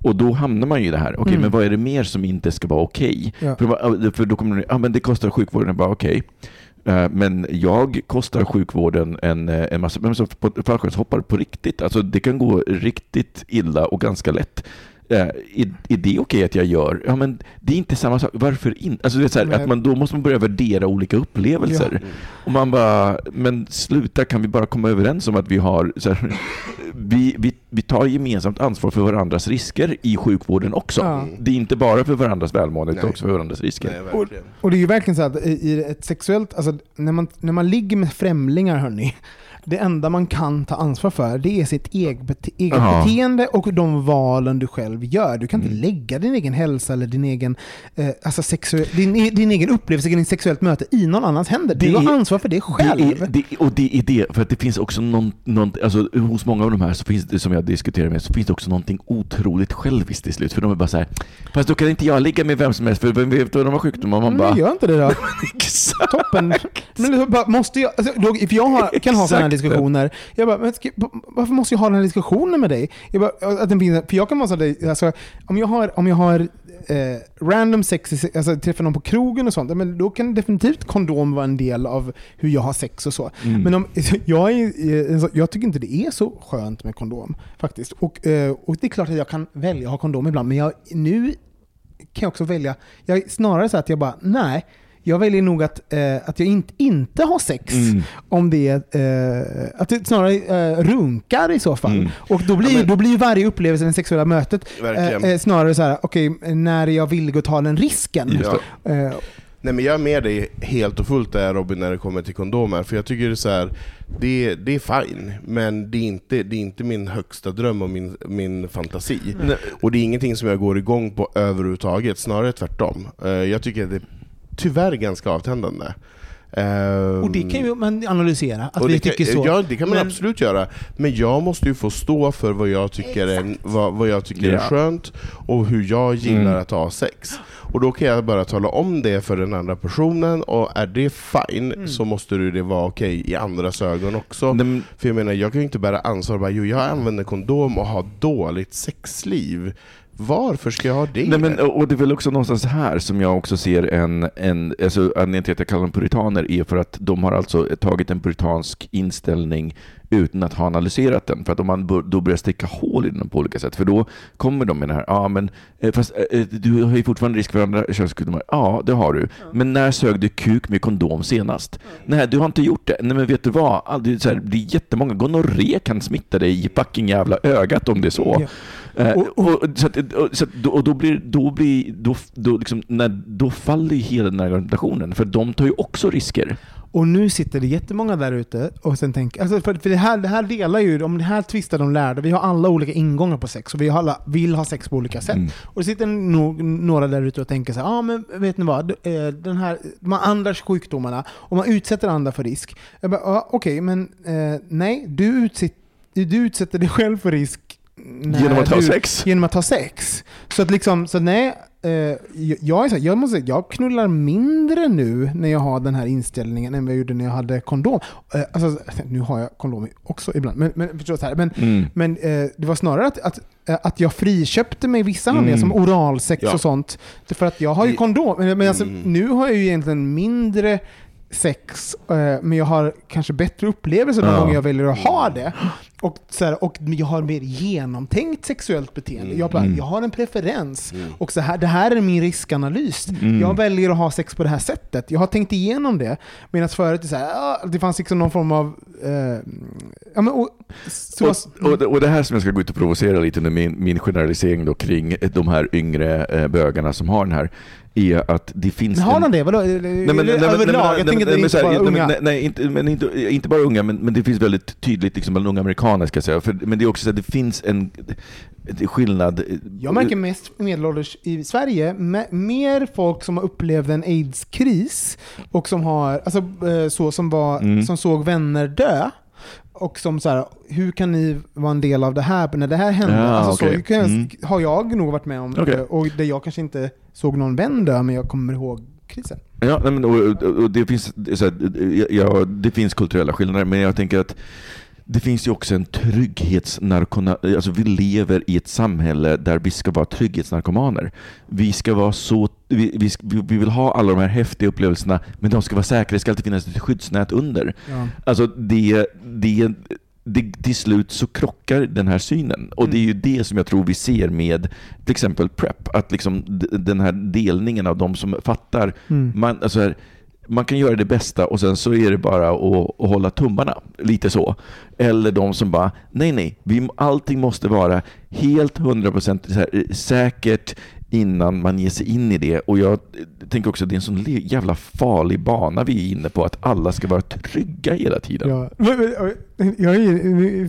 Och då hamnar man ju i det här, okej Mm. men vad är det mer som inte ska vara okej? Ja. För, för då kommer det, ah, men det kostar sjukvården, bara okej. Eh, Eh, men jag kostar sjukvården en, eh, en massa, men så fallskärmshoppare på riktigt. Alltså det kan gå riktigt illa och ganska lätt. Eh, Är, är det okej att jag gör? Ja, men det är inte samma sak. Varför inte? Alltså det är så här, Nej. att man, då måste man börja värdera olika upplevelser. Och man bara, men sluta, kan vi bara komma överens om att vi har, så här, vi, vi, vi tar gemensamt ansvar för varandras risker i sjukvården också. Ja. Det är inte bara för varandras välmående, utan också för varandras risker. Nej, verkligen. Och det är ju verkligen så att i i ett sexuellt, alltså när man, när man ligger med främlingar hörni, det enda man kan ta ansvar för det är sitt eget, bete eget beteende och de valen du själv gör. Du kan inte Mm. lägga din egen hälsa eller din egen, eh, alltså sexu- din, din egen upplevelse kring sexuellt möte i någon annans händer. Du Det har är- ansvar för det själv. Det är, det, och det är det, för att det finns också någon, någon alltså, hos många av de här finns som jag diskuterar med, så finns det också någonting otroligt själviskt till slut. För de är bara så här, fast då kan inte jag ligga med vem som helst, för vem vet vad de har sjukdomar? Man men bara, gör inte det då. Toppen. Men bara, måste jag, alltså, då, för jag har, kan ha sådana. Diskussioner. Jag bara, men varför måste jag ha den här diskussionen med dig? Jag bara, att den finns, för jag kan vara sådär, alltså, om jag har, om jag har eh, random sex, alltså träffar någon på krogen och sånt, men då kan definitivt kondom vara en del av hur jag har sex och så. Mm. Men om, jag, är, eh, jag tycker inte det är så skönt med kondom faktiskt. Och, eh, och det är klart att jag kan välja att ha kondom ibland, men jag, nu kan jag också välja, jag är snarare så att jag bara, nej, jag väljer nog att, eh, att jag inte, inte har sex Mm. om det är, eh, att det snarare eh, runkar i så fall. Mm. Och då blir, Ja, men- då blir varje upplevelse det sexuella mötet eh, eh, snarare så här, okej, när är jag villig att ta den risken? Ja. Eh, Nej men jag är med dig helt och fullt där Robin när det kommer till kondomer, för jag tycker det är så här, det, det är fine, men det är inte, det är inte min högsta dröm och min, min fantasi. Nej. Och det är ingenting som jag går igång på överhuvudtaget, snarare tvärtom. Eh, Jag tycker att det är tyvärr ganska avtändande. Ehm, och det kan ju man analysera, att och vi det kan, tycker så. Ja, det kan man Men- absolut göra. Men jag måste ju få stå för vad jag tycker, är, vad, vad jag tycker Ja. är skönt och hur jag gillar Mm. att ha sex. Och då kan jag bara tala om det för den andra personen, och är det fine Mm. så måste du det vara okej i andras ögon också. Men- För jag menar, jag kan ju inte bära ansvar bara jo, jag använder kondom och har dåligt sexliv. Varför ska jag ha det? Nej, men, och det är väl också någonstans här som jag också ser en, en alltså anledningen till att jag kallar dem puritaner är för att de har alltså tagit en puritansk inställning utan att ha analyserat den. För att om man då börjar sticka hål i den på olika sätt, för då kommer de med det här, ja men eh, fast eh, du har ju fortfarande risk för andra könssjukdomar. Ja, det har du. Men när sög du kuk med kondom senast? Nej, du har inte gjort det. Nej, men vet du vad? Aldrig, så här, det är jättemånga. Gonorré kan smitta dig i fucking jävla ögat om det är så. Ja. Eh, Och- och, så att, och, så att, då, och då blir, då blir, då, då, liksom, när, då faller ju hela den här argumentationen, för de tar ju också risker. Och nu sitter det jättemånga där ute och sen tänker, alltså för, för det, här, det här delar ju, om det här tvistar de lärde, vi har alla olika ingångar på sex och vi alla vill ha sex på olika sätt. Mm. Och det sitter nog några där ute och tänker så ja ah, men vet ni vad, Eh, den här, de här andra sjukdomarna, om man utsätter andra för risk. Jag bara, ah, okej men eh, nej, du, utsätt, du utsätter dig själv för risk när Genom att ha du, sex. Genom att ha sex. Så att liksom, så nej, eh, jag, är så jag, måste, säga, jag knullar mindre nu när jag har den här inställningen än vad jag gjorde när jag hade kondom. Eh, alltså, nu har jag kondom också ibland, men, men förstå så här. Men, Mm. men eh, det var snarare att, att, eh, att jag friköpte mig vissa handlingar Mm. som oralsex Ja. och sånt. För att jag har ju kondom. Men, men alltså, Mm. nu har jag ju egentligen mindre sex, eh, men jag har kanske bättre upplevelser de Ja. gånger jag väljer att ha det. Och, så här, och jag har mer genomtänkt sexuellt beteende. Jag, bara, Mm. jag har en preferens. Mm. Och så här, det här är min riskanalys. Mm. Jag väljer att ha sex på det här sättet. Jag har tänkt igenom det. Medan förut, så här, ah, det fanns liksom någon form av... Eh, ja, men, och, så, Och, och, och det här som jag ska gå ut och provocera lite nu, min, min generalisering då kring de här yngre eh, bögarna som har den här, är att det finns men har en... de det? Vadå? Överlag? jag tänker inte, bara unga. Nej, nej inte, men inte, inte bara unga, men, men det finns väldigt tydligt liksom bland unga amerikaner ska jag säga. För, men det är också så att det finns en skillnad. Jag märker mest medelålders i Sverige, me- mer folk som har upplevt en aids-kris och som har, alltså eh, så som var, Mm. som såg vänner dö. Och som så här, hur kan ni vara en del av det här när det här hände? Ja, alltså okej. så Mm. har jag nog varit med om. Eh, Och där jag kanske inte såg någon vän dö, men jag kommer ihåg krisen. Ja, men, och, och, och det, finns, så här, ja, det finns kulturella skillnader, men jag tänker att det finns ju också en trygghetsnarkona... Alltså vi lever i ett samhälle där vi ska vara trygghetsnarkomaner. Vi ska vara så... Vi, vi, vi vill ha alla de här häftiga upplevelserna, men de ska vara säkra. Det ska alltid finnas ett skyddsnät under. Ja. Alltså det, det, det, till slut så krockar den här synen. Och det är ju det som jag tror vi ser med till exempel PREP. Att liksom den här delningen av de som fattar. Mm. Man, alltså här, man kan göra det bästa och sen så är det bara att, att hålla tummarna. Lite så. Eller de som bara, nej nej, vi, allting måste vara helt 100% så här, eh, säkert innan man ger sig in i det. Och jag eh, tänker också att det är en sån jävla farlig bana vi är inne på, att alla ska vara trygga hela tiden. Ja. Jag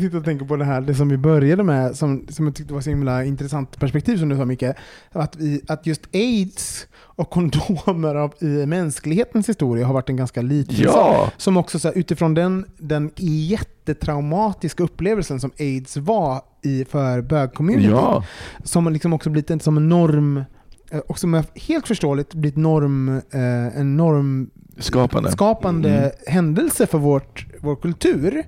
sitter och tänker på det här, det som vi började med, som, som jag tyckte var så himla intressant perspektiv som du sa Micke. Att, vi, att just aids och kondomer av, i mänsklighetens historia har varit en ganska liten sak. Ja! Som också så här, utifrån den, den jättetraumatiska upplevelsen som aids var i, för bögcommunityn. Ja, Som liksom också blivit en, som en norm, och som är helt förståeligt blivit norm, eh, en norm skapande. skapande Mm. händelse för vårt, vår kultur.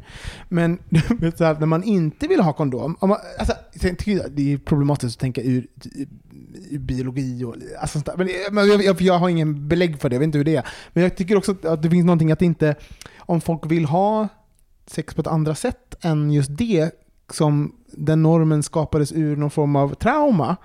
Men så här, när man inte vill ha kondom, om man, alltså, det är problematiskt att tänka ur, ur biologi och alltså, sånt där. men, jag, jag, jag har ingen belägg för det, jag vet inte hur det är. Men jag tycker också att- det finns någonting att inte, om folk vill ha sex på ett andra sätt än just det, som den normen skapades ur någon form av trauma, eh,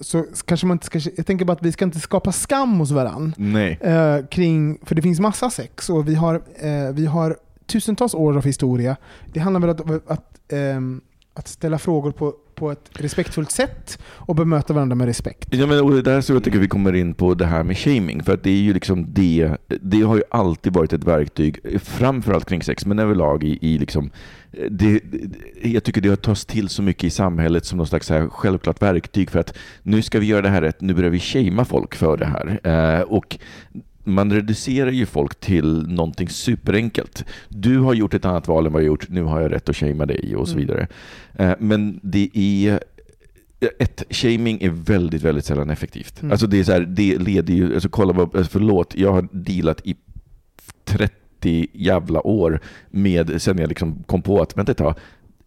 så kanske man inte ska, jag tänker bara att vi ska inte skapa skam hos varandra. Eh, kring, för det finns massa sex och vi har, eh, vi har tusentals år av historia. Det handlar väl om att, att, ehm, att ställa frågor på, på ett respektfullt sätt och bemöta varandra med respekt. Ja, men, och det där så jag tycker vi kommer in på det här med shaming. För att det är ju liksom det, det har ju alltid varit ett verktyg, framförallt kring sex, men överlag i, i liksom, det, det- jag tycker det har tagits till så mycket i samhället som något slags här självklart verktyg för att nu ska vi göra det här rätt, nu börjar vi shamea folk för det här. Eh, och man reducerar ju folk till någonting superenkelt. Du har gjort ett annat val än vad jag gjort, nu har jag rätt att shamea dig och så Mm. vidare. Eh, men det är ett, shaming är väldigt, väldigt sällan effektivt. Mm. Alltså det är så här, det leder ju, alltså kolla vad, alltså förlåt, jag har dealat i 30 jävla år med, sen jag liksom kom på att, vänta ett tag,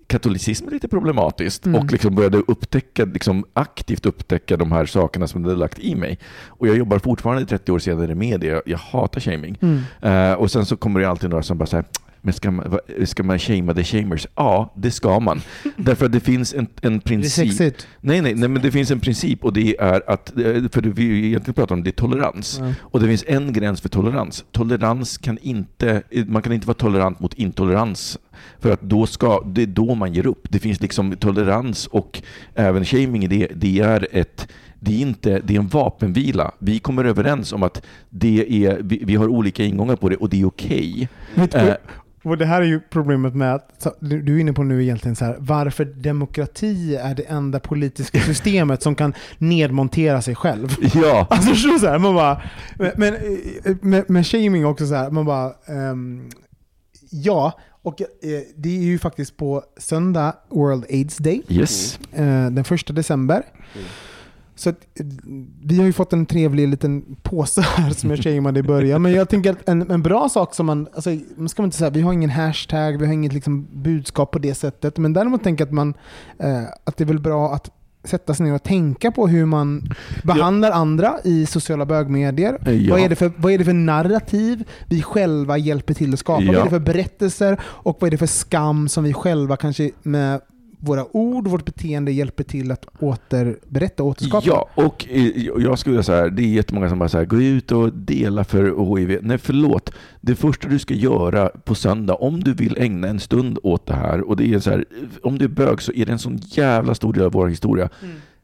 katolicism är lite problematiskt Mm. och liksom började upptäcka, liksom aktivt upptäcka de här sakerna som det hade lagt i mig. Och jag jobbar fortfarande 30 år senare med det. Jag, jag hatar shaming. Mm. Eh, och sen så kommer det alltid några som bara säger men ska man, ska man shamea the shamers? Ja, det ska man. Därför att det finns en, en Det är princip. sexigt. Nej, nej, nej, men det finns en princip och det är att, eh, för det vi egentligen pratar om, det är tolerans. Ja. Och det finns en gräns för tolerans. Tolerans kan inte, man kan inte vara tolerant mot intolerans. För att då ska, det är då man ger upp. Det finns liksom tolerans och även shaming det, det är ett det är, inte, det är en vapenvila. Vi kommer överens om att det är, vi, vi har olika ingångar på det och det är okej. Eh. Och det här är ju problemet med att, du är inne på nu egentligen så här, varför demokrati är det enda politiska systemet som kan nedmontera sig själv. Ja, Alltså så här, man bara, men, men med shaming också så här, man bara, ehm, ja, och eh, det är ju faktiskt på söndag World AIDS Day, yes. eh, den första december. Så att, eh, vi har ju fått en trevlig liten påse här som jag shameade i början. Men jag tänker att en, en bra sak som man, alltså, man ska inte säga, vi har ingen hashtag, vi har inget liksom, budskap på det sättet. Men däremot tänker jag att, man, eh, att det är väl bra att sätta sig ner och tänka på hur man behandlar andra i sociala bögmedier. Ja. Vad, är det för, vad är det för narrativ vi själva hjälper till att skapa? Vad Ja. är det för berättelser och vad är det för skam som vi själva kanske med våra ord, vårt beteende hjälper till att återberätta och återskapa? Ja, och eh, jag skulle säga så här, det är jättemånga som bara säger gå ut och dela för HIV. Nej, förlåt. Det första du ska göra på söndag, om du vill ägna en stund åt det här, och det är så här, om du är bög så är det en sån jävla stor del av vår historia.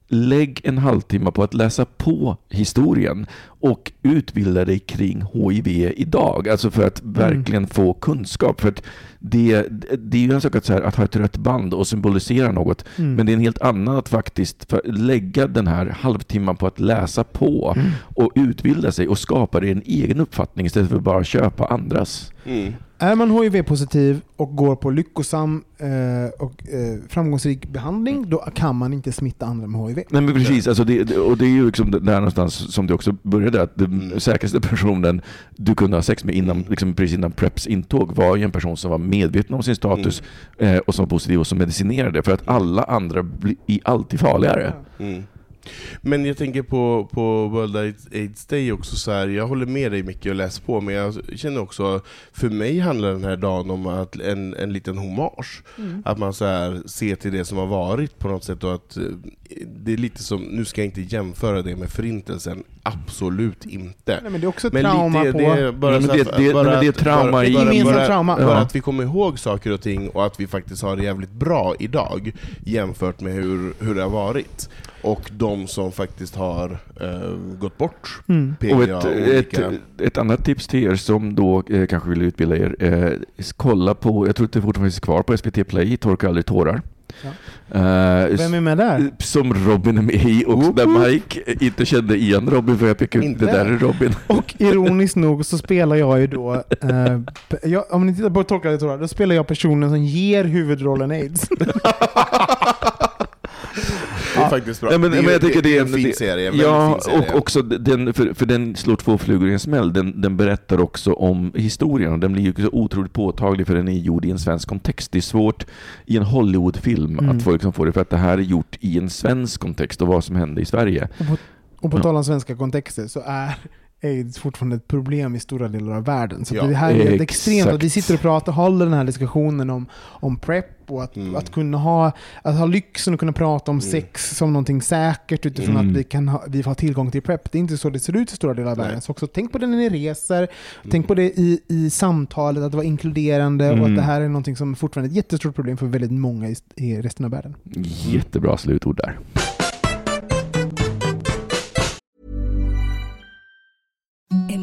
Lägg en halvtimme på att läsa på historien och utbilda dig kring HIV idag. Alltså för att verkligen få kunskap. För att det, det är ju en sak att, så här, att ha ett rött band och symbolisera något. Mm. Men det är en helt annan att faktiskt lägga den här halvtimman på att läsa på och utbilda sig och skapa dig en egen uppfattning istället för att bara köpa andras. Mm. Är man HIV-positiv och går på lyckosam eh, och eh, framgångsrik behandling, då kan man inte smitta andra med HIV. Nej men precis, alltså det, och det är ju liksom där någonstans som det också började, att den Mm. säkraste personen du kunde ha sex med innan, liksom precis innan Preps intåg var ju en person som var medveten om sin status eh, och som var positiv och som medicinerade, för att alla andra blir i- alltid farligare. Mm. Men jag tänker på, på World AIDS- Day också, så här, jag håller med dig mycket och läser på, men jag känner också, för mig handlar den här dagen om att en, en liten hommage. Att man så här, ser till det som har varit på något sätt och att eh, det är lite som, nu ska jag inte jämföra det med förintelsen, absolut inte. Nej, men det är också ett Men trauma lite, på... det är bara Nej, det- det- bara nej, men det är trauma bara- i- bara- bara- trauma. Bara Ja. att vi kommer ihåg saker och ting och att vi faktiskt har det jävligt bra idag jämfört med hur, hur det har varit. Och de som faktiskt har eh, gått bort. Mm. Och ett, ett, ett annat tips till er som då eh, kanske vill utbilda er, eh, kolla på, jag tror att det fortfarande finns kvar på SVT Play, Torka aldrig tårar. Ja. Eh, Vem är med där? Som Robin är med i och där Mike inte kände igen Robin för jag pekade ut Inte? det där är Robin. Och ironiskt nog så spelar jag ju då, eh, jag, om ni tittar på Tolkade Torah, då spelar jag personen som ger huvudrollen aids. Det är faktiskt bra. Nej, men, det är, men jag tycker det är en fin serie. En Ja, fin serie. och också den, för, för den slår två flugor i en smäll. Den, den berättar också om historien och den blir ju så otroligt påtaglig för den är gjord i en svensk kontext. Det är svårt i en Hollywoodfilm Mm. att få liksom få det för att det här är gjort i en svensk kontext och vad som hände i Sverige. Och på, och på Ja. tal om svenska kontexter så är aids fortfarande ett problem i stora delar av världen. Så Ja, det här är helt exakt. extremt att vi sitter och pratar, håller den här diskussionen om, om PREP och att, Mm. att kunna ha, att ha lyxen att kunna prata om Mm. sex som någonting säkert utifrån Mm. att vi, kan ha, vi har tillgång till PREP. Det är inte så det ser ut i stora delar av Nej. världen. Så också tänk på det när ni reser, tänk på det i, i samtalet, att det var inkluderande och Mm. att det här är någonting som fortfarande är ett jättestort problem för väldigt många i, i resten av världen. Jättebra slutord där. En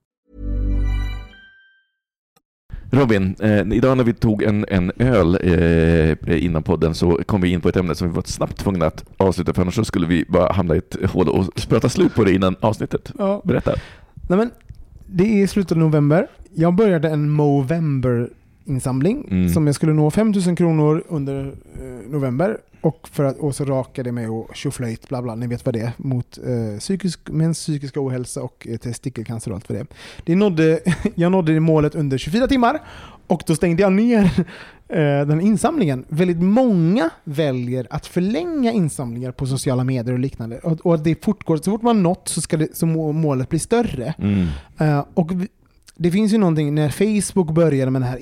Robin, eh, idag när vi tog en, en öl eh, innan podden så kom vi in på ett ämne som vi var snabbt tvungna att avsluta för annars så skulle vi bara hamna i ett hål och prata slut på det innan avsnittet. Ja. Berätta. Nej, men det är slutet av november. Jag började en Movember-insamling Mm. som jag skulle nå 5000 kronor under eh, november. Och, för att, och så rakade jag mig och tjoflöjt, bla bla, ni vet vad det är, mot eh, psykisk, mäns psykiska ohälsa och eh, testikelcancer och allt vad det är. Det nådde, jag nådde det målet under 24 timmar och då stängde jag ner eh, den insamlingen. Väldigt många väljer att förlänga insamlingar på sociala medier och liknande. Och, och det fortgår, så fort man nått så ska det, så må målet bli större. Mm. Eh, och vi, det finns ju någonting, när Facebook började med de här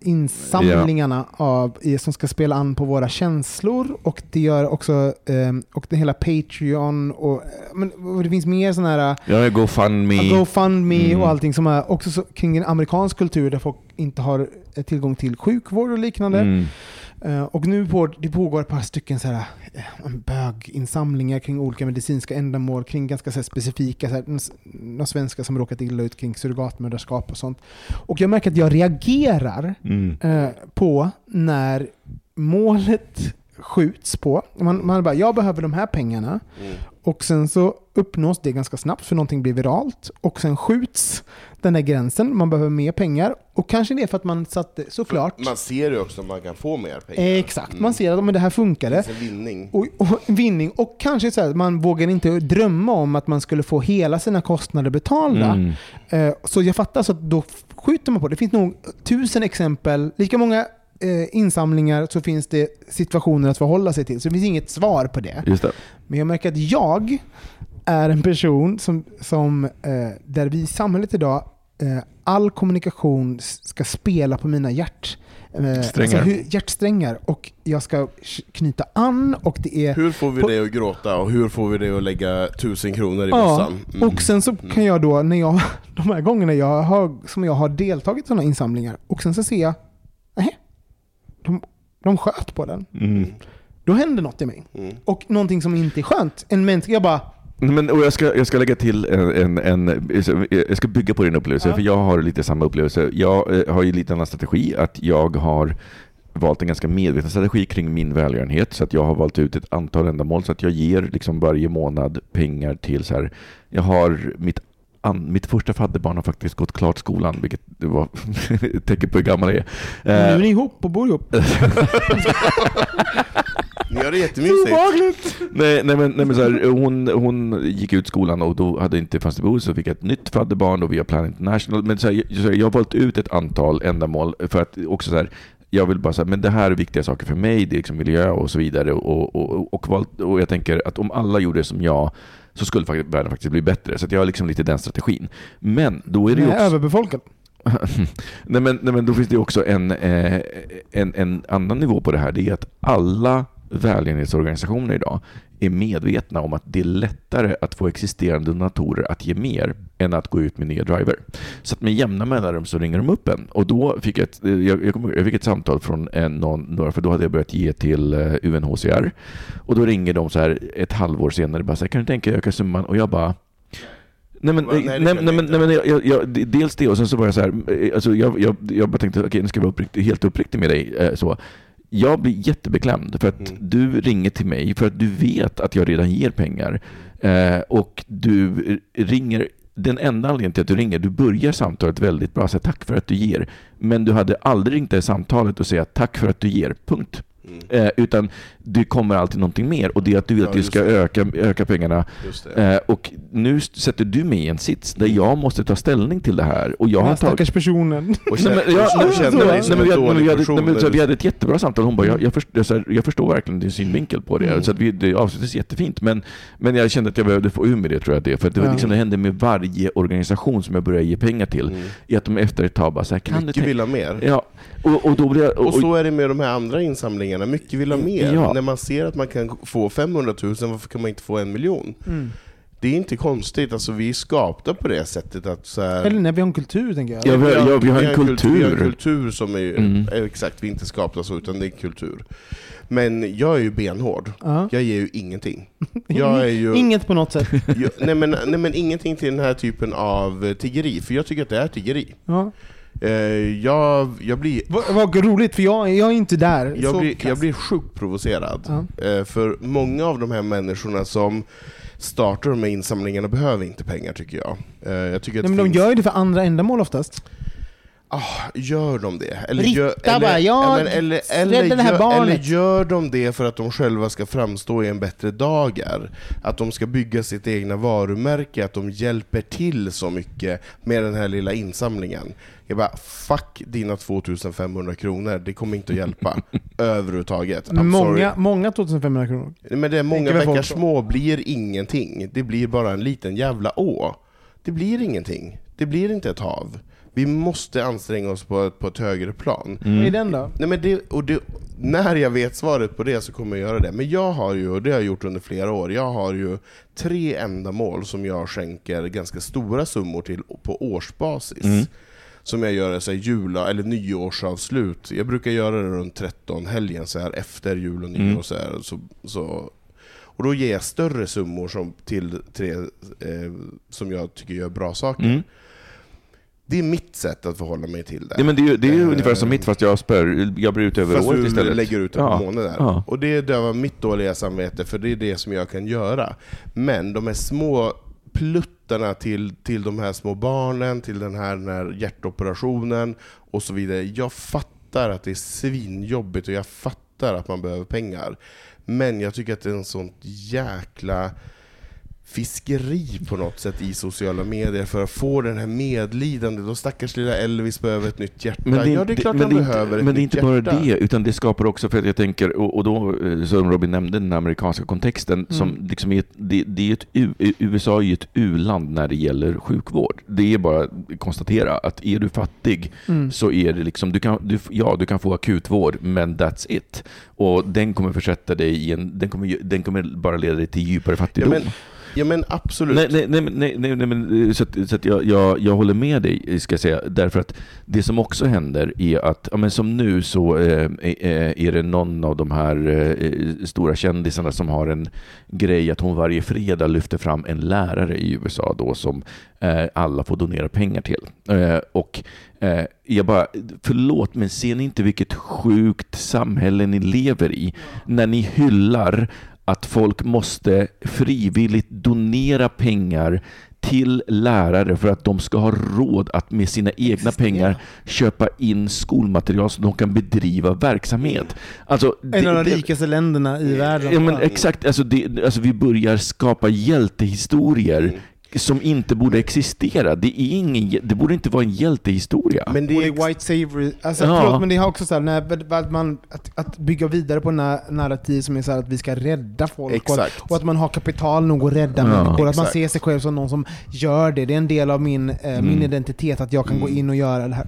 insamlingarna av, som ska spela an på våra känslor och det gör också, eh, och det hela Patreon och, eh, men, och det finns mer sådana här Ja, GoFundMe. GoFundMe Mm. och allting som är också så, kring en amerikansk kultur där folk inte har eh, tillgång till sjukvård och liknande. Mm. Eh, och nu på, det pågår ett par stycken så här, eh, böginsamlingar kring olika medicinska ändamål, kring ganska så här, specifika, så här, några svenskar som råkat illa ut kring surrogatmödraskap och sånt. Och jag märker att jag reagerar Mm. eh, på när målet skjuts på. Man, man bara, jag behöver de här pengarna. Mm. Och sen så uppnås det ganska snabbt för någonting blir viralt. Och sen skjuts den här gränsen, man behöver mer pengar. Och kanske det är för att man satte, såklart, Man ser ju också att man kan få mer pengar. exakt, man ser att men det här Det funkade. en vinning. Och, och vinning. Och kanske så här, man vågar inte drömma om att man skulle få hela sina kostnader betalda. Mm. Eh, Så jag fattar så att då skjuter man på det. Det finns nog tusen exempel, lika många insamlingar så finns det situationer att förhålla sig till. Så det finns inget svar på det. Just det. Men jag märker att jag är en person som, som eh, där vi i samhället idag, eh, all kommunikation ska spela på mina hjärt, eh, Strängar. hur- hjärtsträngar. Och jag ska knyta an och det är... Hur får vi På- det att gråta och hur får vi det att lägga tusen kronor i Ja, bössan? Mm. och sen så kan jag då, när jag, de här gångerna jag har, som jag har deltagit i sådana insamlingar, och sen så ser jag, de, de sköt på den. Mm. Då händer något i mig. Mm. Och någonting som inte är skönt. En människa, jag bara, Men, och jag, ska, jag ska lägga till en, en, en, jag ska bygga på din upplevelse, Ja. för jag har lite samma upplevelse. Jag eh, har ju lite annan strategi, att jag har valt en ganska medveten strategi kring min välgörenhet, så att jag har valt ut ett antal ändamål, så att jag ger liksom varje månad pengar till så här, jag har mitt an, mitt första fadderbarn har faktiskt gått klart skolan, vilket det var ett tecken på hur gammal jag är. nu är Eh, ni ihop och bor ihop. Ni gör det jättemysigt. Obehagligt! Nej, nej, men, nej, men så här, hon, hon gick ut skolan och då hade inte fanns det behov så fick jag ett nytt fadderbarn och via Plan International. Men så här, jag, så här, jag har valt ut ett antal ändamål för att också så här, jag vill bara säga, men det här är viktiga saker för mig, det är liksom miljö och så vidare. Och, och, och, och, valt, och jag tänker att om alla gjorde som jag så skulle världen faktiskt bli bättre. Så jag har liksom lite den strategin. Men då är det ju också... överbefolkad. nej, men, nej, men då finns det också en, eh, en, en annan nivå på det här. Det är att alla välgörenhetsorganisationer idag är medvetna om att det är lättare att få existerande donatorer att ge mer än att gå ut med nya driver. Så att med jämna mellanrum så ringer de upp en. Och då fick jag ett, jag, jag, jag fick ett samtal från en, någon, några, för då hade jag börjat ge till eh, UNHCR. Och då ringer de så här ett halvår senare bara så här, kan du tänka dig öka summan? Och jag bara Nej men, Va? Nej, nej, nej, men, men jag, jag, dels det och sen så var jag så här, eh, alltså jag, jag, jag bara tänkte, okej nu ska jag vara uppriktig, helt uppriktig med dig. eh, Så. Jag blir jättebeklämd för att Mm. du ringer till mig för att du vet att jag redan ger pengar. Eh, och du ringer, den enda anledningen till att du ringer, du börjar samtalet väldigt bra, säga tack för att du ger. Men du hade aldrig ringt det samtalet och säga tack för att du ger, punkt. Mm. Eh, utan det kommer alltid någonting mer och det är att du vill Ja, att vi ska det. öka, öka pengarna. Eh, och nu sätter du mig i en sits där jag måste ta ställning till det här. Och jag har stackars personen. Och och vi hade- du- ett jättebra samtal. Hon bara, jag, jag, förstår, så här, jag förstår verkligen din synvinkel på det. Mm. Så att vi, det avslutades jättefint. Men, men jag kände att jag behövde få ur med det, tror jag. Det. För att det, var Ja. liksom, det hände med varje organisation som jag började ge pengar till. Mm. I att de efter ett tag bara, så här, kan du Mycket tänka... vill ha mer. Ja, och, och då blev jag... Och så är det med de här andra insamlingarna, mycket vill ha mer. Ja. När man ser att man kan få 500 000, varför kan man inte få en miljon? Mm. Det är inte konstigt, alltså vi är skapta på det sättet att så här, Eller när vi har en kultur, tänker jag. Ja, vi har- ja, vi har en kultur, vi har en kultur. som är, Mm. är exakt, vi är inte skapta så, utan det är kultur. Men jag är ju benhård. Ja. Jag ger ju ingenting. Jag är ju... Inget på något sätt. Jag, nej, men, nej men ingenting till den här typen av tiggeri, för jag tycker att det är tiggeri. Ja. Eh, jag, jag, blir, Vad, vad roligt, för jag, jag är inte där. jag, blir, jag blir sjukt provocerad. Ja. Eh, för många av de här människorna som startar de här insamlingarna behöver inte pengar tycker jag. Eh, jag tycker Nej, men det de finns- gör ju det för andra ändamål oftast. Ah, gör de det? Eller gör, bara, jag men, eller, eller, här gör, barnet. eller gör de det för att de själva ska framstå i en bättre dagar? Att de ska bygga sitt egna varumärke, att de hjälper till så mycket med den här lilla insamlingen. Jag bara, fuck dina 2500 kronor, det kommer inte att hjälpa överhuvudtaget. I'm Men sorry. många, många 2500 kronor. Men det är många bäckar små blir ingenting. Det blir bara en liten jävla å. Det blir ingenting. Det blir inte ett hav. Vi måste anstränga oss på ett, på ett högre plan. Vad är den då? Nej, men det, och det, när jag vet svaret på det så kommer jag göra det. Men jag har ju, och det har jag gjort under flera år, jag har ju tre ändamål som jag skänker ganska stora summor till på årsbasis. Mm. som jag gör så här jula eller nyårsavslut. Jag brukar göra det runt 13 helgen så här efter jul och nyår. Mm. Så här, så, så, och då ger jag större summor som, till tre eh, som jag tycker gör bra saker. Mm. Det är mitt sätt att förhålla mig till det. Ja, men det är ju det är ju Eh, ungefär som mitt fast jag spör, jag bryr ut över Fast året du istället. lägger ut det Ja. på månader. Ja. Och det dövar mitt dåliga samvete, för det är det som jag kan göra. Men de här små pluttarna till, till de här små barnen, till den här, den här hjärtoperationen och så vidare. Jag fattar att det är svinjobbigt och jag fattar att man behöver pengar. Men jag tycker att det är en sånt jäkla fiskeri på något sätt i sociala medier för att få den här medlidandet. Och stackars lilla Elvis behöver ett nytt hjärta. Men det, ja, det är klart han behöver inte, ett Men det är inte bara hjärta. det, utan det skapar också, för att jag tänker, och, och då, eh, som Robin nämnde, den amerikanska kontexten, som Mm. liksom är det, det är ett, U- USA är ju ett u-land när det gäller sjukvård. Det är bara att konstatera att är du fattig Mm. så är det liksom, du kan, du, ja, du kan få akutvård, men that's it. Och den kommer försätta dig i en, den kommer, den kommer bara leda dig till djupare Ja fattigdom. men, ja men absolut. Nej, nej, nej, nej, nej, men så att, så att jag, jag, jag håller med dig, ska jag säga. Därför att det som också händer är att, ja, men som nu så eh, är, är det någon av de här eh, stora kändisarna som har en grej att hon varje fredag lyfter fram en lärare i USA då som eh, alla får donera pengar till. Eh, och eh, jag bara, förlåt, men ser ni inte vilket sjukt samhälle ni lever i när ni hyllar att folk måste frivilligt donera pengar till lärare för att de ska ha råd att med sina egna pengar köpa in skolmaterial så de kan bedriva verksamhet. Alltså, En av de det- rikaste länderna i världen. Ja, men exakt. Alltså, det, alltså, vi börjar skapa hjältehistorier som inte borde existera. Det, är ingen, det borde inte vara en hjältehistoria. Men Det är är white savior. Alltså, Ja. förlåt, men det har också så här, när, att, man, att, att bygga vidare på na- narrativ som är så här att vi ska rädda folk Exakt. och, och att man har kapital nog att rädda Ja. människor. Att man ser sig själv som någon som gör det. Det är en del av min, eh, min Mm. identitet att jag kan gå in och göra det här.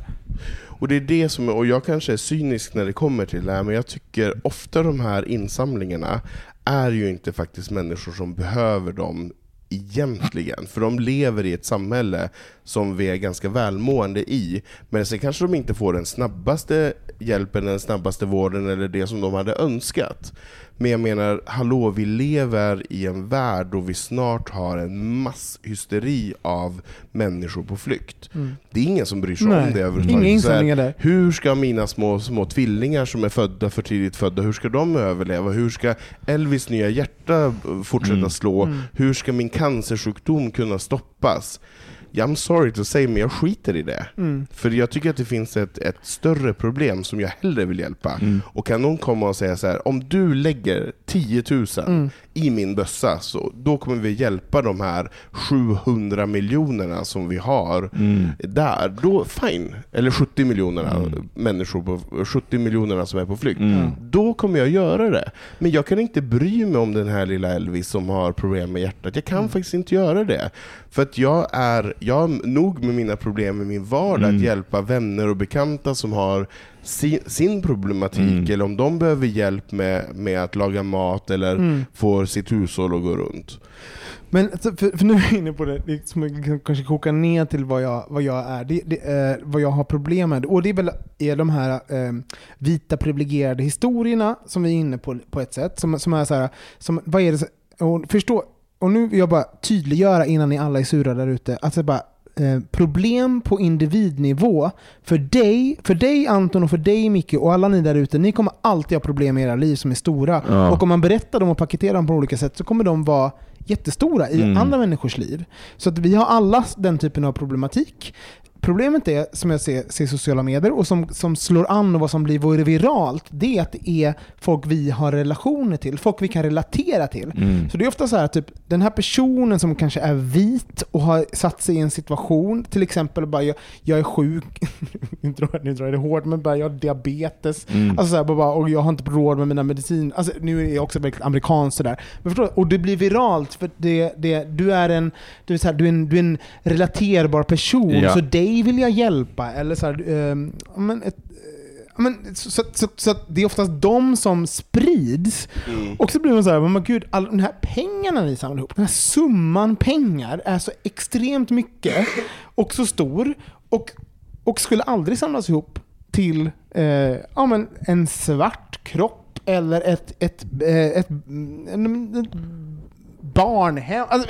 Och det är det som, och jag kanske är cynisk när det kommer till det här, men jag tycker ofta de här insamlingarna är ju inte faktiskt människor som behöver dem egentligen, för de lever i ett samhälle som vi är ganska välmående i, men sen kanske de inte får den snabbaste hjälpen, den snabbaste vården eller det som de hade önskat. Men jag menar, hallå, vi lever i en värld då vi snart har en masshysteri av människor på flykt. Det är ingen som bryr sig om Mm. Nej, det överhuvudtaget. hur ska mina små, små tvillingar som är födda för tidigt födda, hur ska de överleva? Hur ska Elvis nya hjärta fortsätta Mm. slå? Hur ska min cancersjukdom kunna stoppas? I'm sorry to say, men jag skiter i det. Mm. För jag tycker att det finns ett, ett större problem som jag hellre vill hjälpa. Mm. Och kan någon komma och säga så här, om du lägger 10 000 Mm. I min bössa, så då kommer vi hjälpa de här 700 miljonerna som vi har Mm. där, då fine. Eller 70 miljonerna Mm. människor, på, 70 miljonerna som är på flykt. Mm. Då kommer jag göra det. Men jag kan inte bry mig om den här lilla Elvis som har problem med hjärtat. Jag kan faktiskt inte göra det. För att jag är, jag har nog med mina problem med min vardag, Mm. att hjälpa vänner och bekanta som har sin, sin problematik, Mm. eller om de behöver hjälp med, med att laga mat eller Mm. få sitt hushåll att gå runt. Men alltså, för, för nu är jag inne på det, det som kanske kokar ner till vad jag, vad jag är, det, det, eh, vad jag har problem med. Och det är väl är de här eh, vita privilegierade historierna som vi är inne på på ett sätt. Som, som är så här, som, vad är det, och förstå, och nu vill jag bara tydliggöra innan ni alla är sura där ute, alltså bara eh, problem på individnivå för dig, för dig Anton och för dig Micke och alla ni där ute, ni kommer alltid ha problem i era liv som är stora. Ja. Och om man berättar dem och paketerar dem på olika sätt så kommer de vara jättestora i Mm. andra människors liv. Så att vi har alla den typen av problematik. Problemet är, som jag ser, ser sociala medier och som, som slår an och vad som blir viralt, det är att det är folk vi har relationer till, folk vi kan relatera till. Mm. Så det är ofta så här, typ, den här personen som kanske är vit och har satt sig i en situation, till exempel bara jag, jag är sjuk, nu drar jag- det hårt, men bara jag har diabetes, Mm. alltså så här, bara, och jag har inte råd med mina mediciner. Alltså, nu är jag också väldigt amerikansk sådär. Men förstår du? Och det blir viralt för det, det, du, är en, du, är så här, du, är en, du är en relaterbar person, Ja. så dig vill jag hjälpa. Eller så här, ja, men ett, Men, så, så, så, så det är oftast de som sprids. Och så blir man så här, men gud, alla de här pengarna ni samlar ihop, den här summan pengar är så extremt mycket och så stor. Och, och skulle aldrig samlas ihop till eh, ja, men en svart kropp eller ett, ett, eh, ett, en, ett barnhem. Alltså,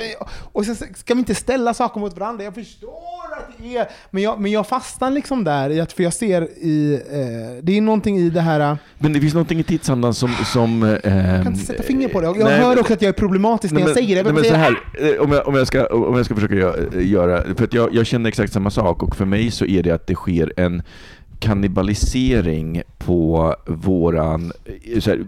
och sen ska vi inte ställa saker mot varandra. Jag förstår att det är... Men jag, men jag fastnar liksom där, för jag ser i... Eh, det är någonting i det här... Men det finns någonting i tidsandan som... som eh, jag kan inte sätta fingret på det. Jag nej, hör också att jag är problematisk när jag säger det. Nej, men så här, eh, om, jag, om, jag ska, om jag ska försöka göra... För att jag, jag känner exakt samma sak och för mig så är det att det sker en kannibalisering på våran... Här,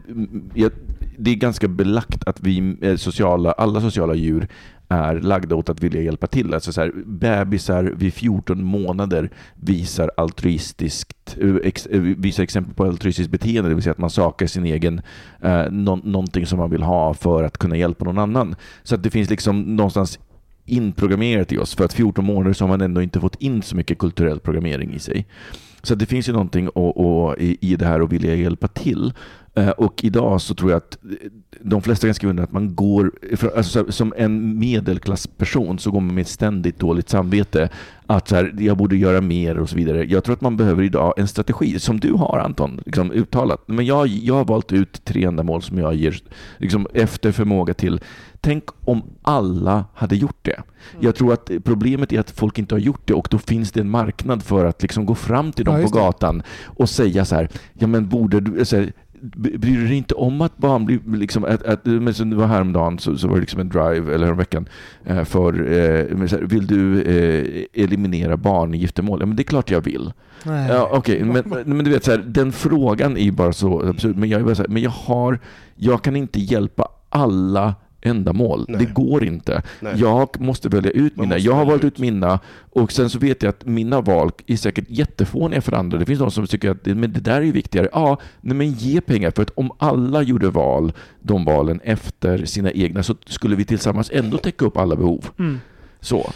det är ganska belagt att vi eh, sociala, alla sociala djur är lagda åt att vilja hjälpa till. Alltså så här, bebisar vid 14 månader visar altruistiskt eh, ex, eh, visar exempel på altruistiskt beteende, det vill säga att man sakar sin egen, eh, no, någonting som man vill ha för att kunna hjälpa någon annan. Så att det finns liksom någonstans inprogrammerat i oss. För att 14 månader så har man ändå inte fått in så mycket kulturell programmering i sig. Så det finns ju någonting och, och, i det här att vilja hjälpa till. Eh, och idag så tror jag att de flesta kan skriva under att man går, alltså som en medelklassperson så går man med ett ständigt dåligt samvete. Att så här, jag borde göra mer och så vidare. Jag tror att man behöver idag en strategi, som du har Anton, liksom uttalat. Men jag, jag har valt ut tre ändamål som jag ger liksom, efter förmåga till. Tänk om alla hade gjort det. Mm. Jag tror att problemet är att folk inte har gjort det och då finns det en marknad för att liksom gå fram till dem ja, på gatan och säga så här, ja men borde du, alltså, bryr du dig inte om att barn blir liksom, att, att, men så det var häromdagen så, så var det liksom en drive, eller veckan eh, för, eh, här, vill du eh, eliminera barn i giftermål? Ja, men det är klart jag vill. Nej. Ja, okay. men, men du vet, så här, den frågan är bara så absurd. Men jag, är bara så här, men jag har, jag kan inte hjälpa alla ändamål. Nej. Det går inte. Nej. Jag måste välja ut mina. Jag har valt ut mina och sen så vet jag att mina val är säkert jättefåniga för andra. Det finns de som tycker att men det där är viktigare. Ja, nej, men ge pengar för att om alla gjorde val, de valen efter sina egna så skulle vi tillsammans ändå täcka upp alla behov. Mm. Så.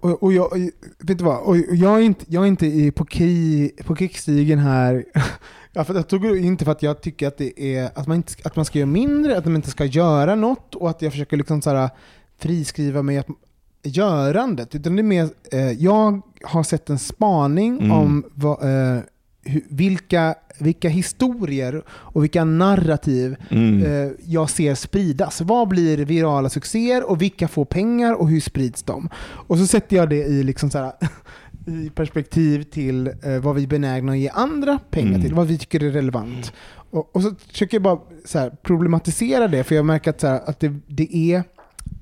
Och, och, jag, vet du vad? Och jag är inte, jag är inte i, på, ki, på kickstigen här Ja, för jag tog inte för att jag tycker att, det är, att, man inte, att man ska göra mindre, att man inte ska göra något och att jag försöker liksom så här, friskriva mig att, görandet. Utan det är mer, eh, jag har sett en spaning mm. om vad, eh, vilka, vilka historier och vilka narrativ mm. eh, jag ser spridas. Vad blir virala succéer och vilka får pengar och hur sprids de? Och så sätter jag det i liksom så här, i perspektiv till eh, vad vi är benägna att ge andra pengar mm. till, vad vi tycker är relevant. Och, och så försöker jag bara så här, problematisera det, för jag märker att, så här, att det, det är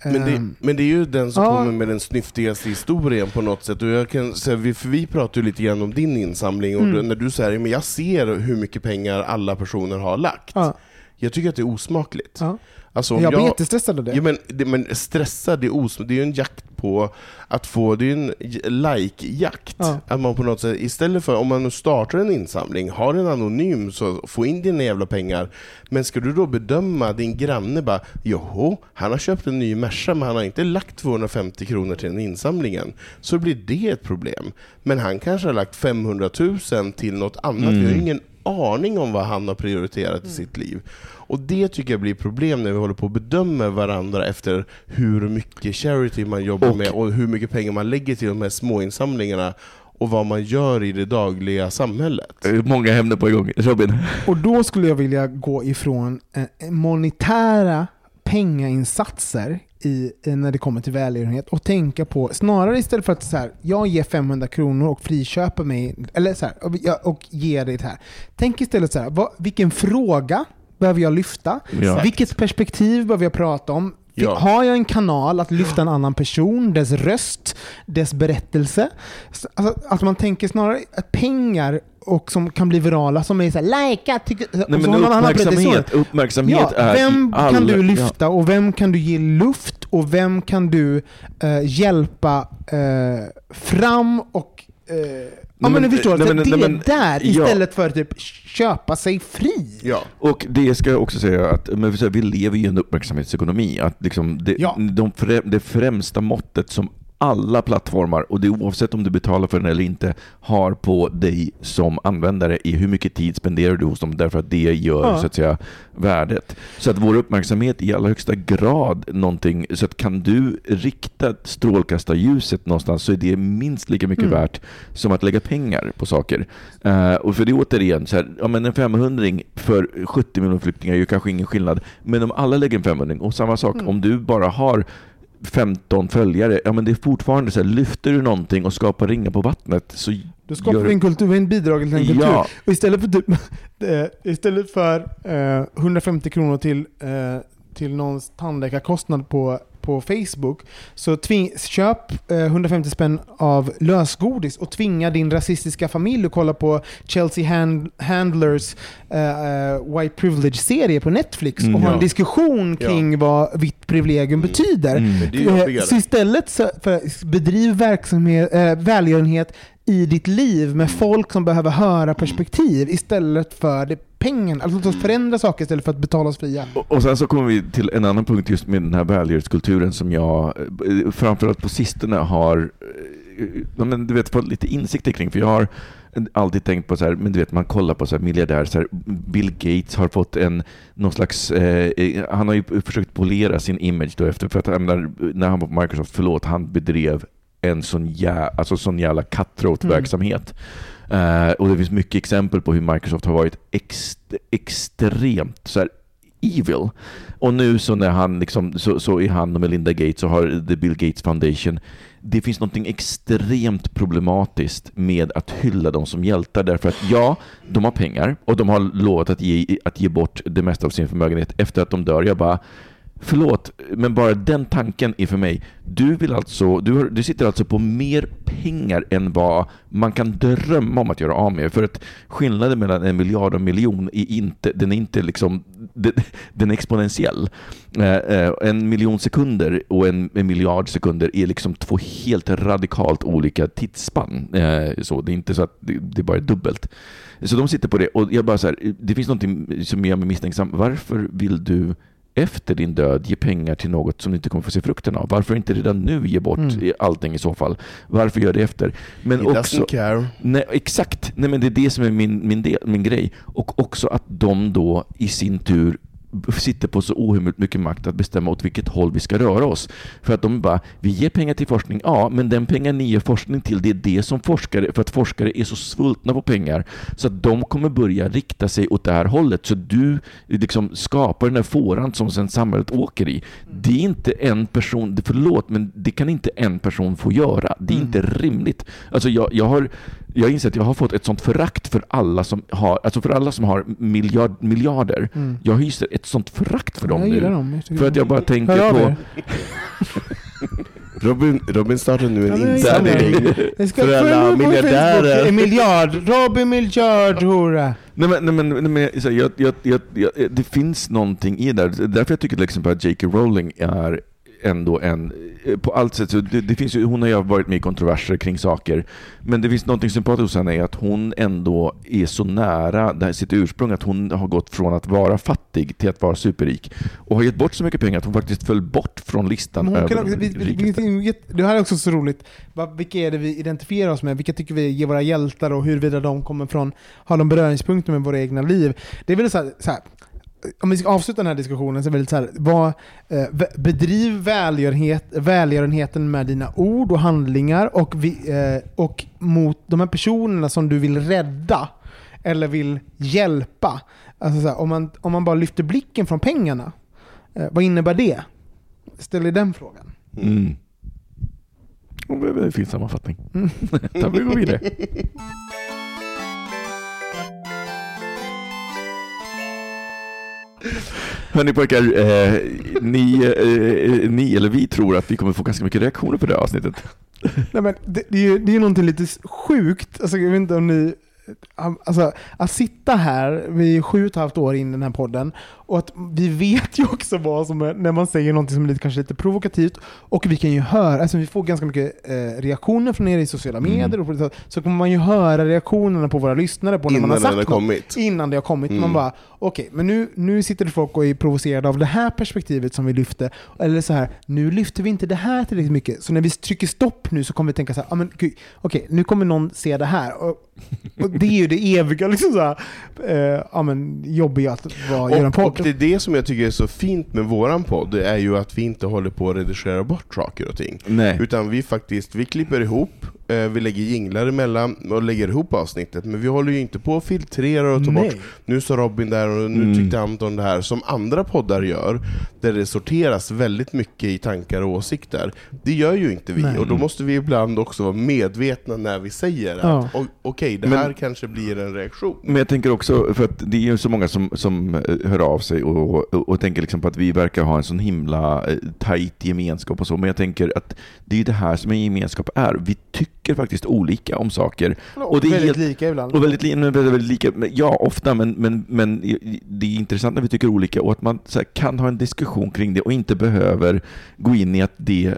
men det, ehm, men det är ju den som ja. kommer med den snyftigaste historien på något sätt. Och jag kan säga, vi, för vi pratar ju lite grann om din insamling, och mm. när du säger men jag ser hur mycket pengar alla personer har lagt. Ja. Jag tycker att det är osmakligt. Ja. Alltså, jag blir jättestressad av det. Ja, men, det, men stressad, är, os, det är ju en jakt på att få, det är en like-jakt. Ja. Att man på något sätt, istället för, om man nu startar en insamling, har en anonym, så få in dina jävla pengar. Men ska du då bedöma din granne bara, joho, han har köpt en ny Merca, men han har inte lagt 250 kronor till den insamlingen. Så blir det ett problem. Men han kanske har lagt 500 000 till något annat. Mm. Vi har mm. ingen aning om vad han har prioriterat mm. i sitt liv. Och det tycker jag blir problem när vi håller på att bedöma varandra efter hur mycket charity man jobbar och, med och hur mycket pengar man lägger till de här småinsamlingarna och vad man gör i det dagliga samhället. Många ämnen på igång. Robin? Och då skulle jag vilja gå ifrån eh, monetära pengainsatser i, när det kommer till välgörenhet och tänka på, snarare istället för att så här, jag ger 500 kronor och friköper mig, eller så här, och, och ger det här. Tänk istället så här, vad, vilken fråga behöver jag lyfta? Ja. Vilket perspektiv behöver jag prata om? Ja. Har jag en kanal att lyfta en annan person, dess röst, dess berättelse? Alltså, att man tänker snarare att pengar och som kan bli virala, som är såhär likea. Nej, men uppmärksamhet, uppmärksamhet ja, är Vem all... kan du lyfta och vem kan du ge luft och vem kan du uh, hjälpa uh, fram och uh, Ja men, men du förstår, nej, men, det nej, men, där istället ja. för att typ köpa sig fri. Ja. Och det ska jag också säga att men vi lever i en uppmärksamhetsekonomi. Att liksom det, ja. de frä, det främsta måttet som alla plattformar och det är oavsett om du betalar för den eller inte har på dig som användare i hur mycket tid spenderar du hos dem därför att det gör Ja. så att säga värdet. Så att vår uppmärksamhet i allra högsta grad någonting, så att kan du rikta strålkastarljuset någonstans så är det minst lika mycket Mm. värt som att lägga pengar på saker. Eh, och för det är återigen, så här, ja, men en 500 för 70 miljoner flyktingar gör kanske ingen skillnad, men om alla lägger en 500 och samma sak, Mm. om du bara har 15 följare, ja men det är fortfarande så här, lyfter du någonting och skapar ringar på vattnet så Då skapar gör en kultur, en bidrag till en kultur. Ja. Och istället för, typ, eh, istället för eh, 150 kronor till, eh, till någons tandläkarkostnad på, på Facebook, så tving, köp eh, 150 spänn av lösgodis och tvinga din rasistiska familj att kolla på Chelsea Hand, Handlers eh, eh, White Privilege-serie på Netflix Mm, och ha ja. en diskussion Ja. kring vad vitt privilegium betyder. Mm. Det är ju jobbigare. Eh, Så istället så, för, bedriv verksamhet, äh, välgörenhet i ditt liv med folk som behöver höra perspektiv istället för det pengen. Alltså låt oss förändra saker istället för att betala oss fria. Och, och sen så kommer vi till en annan punkt just med den här välgörenhetskulturen som jag eh, framförallt på sistone har eh, men du vet, fått lite insikter kring. För jag har alltid tänkt på så här, men du vet man kollar på så här miljardärer, så här, Bill Gates har fått en någon slags, eh, eh han har ju försökt polera sin image då efter, för att menar, när han var på Microsoft, förlåt, han bedrev en sån, jä, alltså sån jävla cutthroat-verksamhet. Eh, och det finns mycket exempel på hur Microsoft har varit ex, extremt så här, evil. Och nu så när han liksom, så, så är han och Melinda Gates och har The Bill Gates Foundation. Det finns något extremt problematiskt med att hylla dem som hjältar därför att ja, de har pengar och de har lovat att ge, att ge bort det mesta av sin förmögenhet efter att de dör. Jag bara, Förlåt, men bara den tanken är för mig. Du, vill alltså, du, har, du sitter alltså på mer pengar än vad man kan drömma om att göra av med. För att skillnaden mellan en miljard och en miljon är inte, den är inte liksom, den, den är exponentiell. Eh, eh, en miljon sekunder och en, en miljard sekunder är liksom två helt radikalt olika tidsspann. Eh, så det är inte så att det, det bara är dubbelt. Så de sitter på det och jag bara så här, det finns någonting som gör mig misstänksam. Varför vill du efter din död ge pengar till något som du inte kommer få se frukten av? Varför inte redan nu ge bort Mm. allting i så fall? Varför gör det efter? Men He också, care. nej, exakt, nej, men det är det som är min, min, del, min grej. Och också att de då i sin tur sitter på så ohemult mycket makt att bestämma åt vilket håll vi ska röra oss. För att de bara, vi ger pengar till forskning, ja, men den pengar ni ger forskning till, det är det som forskare, för att forskare är så svultna på pengar, så att de kommer börja rikta sig åt det här hållet. Så du liksom skapar den här fåran som sen samhället åker i. Det är inte en person, förlåt, men det kan inte en person få göra. Det är Mm. inte rimligt. Alltså jag, jag har jag inser att jag har fått ett sånt förakt för alla som har, alltså för alla som har miljard, miljarder. Mm. Jag hyser ett sånt förakt för dem jag nu. dem. Jag För att jag bara tänker på... Robin, Robin startar nu Ja, en jag insamling för alla miljardärer. Miljard. Robin miljard hora. Nej men, nej, men, nej, men jag, jag, jag, jag, det finns någonting i det där. Därför jag tycker till exempel att J.K. Rowling är ändå en, eh, på allt sätt, så det, det finns ju, hon har ju varit med i kontroverser kring saker, men det finns någonting sympatiskt hos henne är att hon ändå är så nära det här, sitt ursprung, att hon har gått från att vara fattig till att vara superrik och har gett bort så mycket pengar att hon faktiskt föll bort från listan Men hon kan över också, vi, vi, vi, det här är också så roligt. Vilka är det vi identifierar oss med? Vilka tycker vi ger våra hjältar och huruvida de kommer från, har de beröringspunkter med våra egna liv? Det är väl så här, så här om vi ska avsluta den här diskussionen så är det så här, vad, eh, bedriv välgörenhet, välgörenheten med dina ord och handlingar och, vi, eh, och mot de här personerna som du vill rädda eller vill hjälpa. Alltså så här, om, man, om man bara lyfter blicken från pengarna, eh, vad innebär det? Ställ dig den frågan. Mm. Det är en fin sammanfattning. Mm. Då vi går vidare. Hörni pojkar, eh, ni, eh, eh, ni eller vi tror att vi kommer få ganska mycket reaktioner på det här avsnittet. Nej, men det, det, är ju, det är ju någonting lite sjukt. Alltså, jag vet inte om ni... Eh, alltså, att sitta här, vi är sju och ett halvt år in i den här podden, och att vi vet ju också vad som är, när man säger något som är lite, kanske lite provokativt. Och vi kan ju höra, alltså vi får ganska mycket eh, reaktioner från er i sociala Mm. medier. Och på det sättet. så kommer man ju höra reaktionerna på våra lyssnare på när man har Innan sagt något. kommit. Innan det har kommit. Mm. Man bara, okej, men nu, nu sitter det folk och är provocerade av det här perspektivet som vi lyfte. Eller så här, nu lyfter vi inte det här tillräckligt mycket. Så när vi trycker stopp nu så kommer vi tänka så här, ah, men okej, nu kommer någon se det här. Och, och det är ju det eviga liksom så här, eh, men, jobbiga att vara, göra en Och, och det är det som jag tycker är så fint med våran podd, det är ju att vi inte håller på att redigera bort saker och ting. Nej. Utan vi faktiskt, vi klipper ihop, vi lägger jinglar emellan och lägger ihop avsnittet, men vi håller ju inte på att filtrera och ta Nej. bort nu sa Robin där och nu Mm. tyckte Anton det här, som andra poddar gör, där det sorteras väldigt mycket i tankar och åsikter. Det gör ju inte vi, Nej. och då måste vi ibland också vara medvetna när vi säger Ja. att okej, det Men- här kanske blir en reaktion. Men jag tänker också, för att det är ju så många som, som eh, hör av sig och, och, och tänker liksom på att vi verkar ha en sån himla eh, tajt gemenskap och så, men jag tänker att det är det här som en gemenskap är. Vi tycker faktiskt olika om saker. Och, det är väldigt helt- lika ibland. Och väldigt, väldigt, väldigt lika, ja ofta, men, men, men det är intressant när vi tycker olika och att man så här, kan ha en diskussion kring det och inte behöver gå in i att det,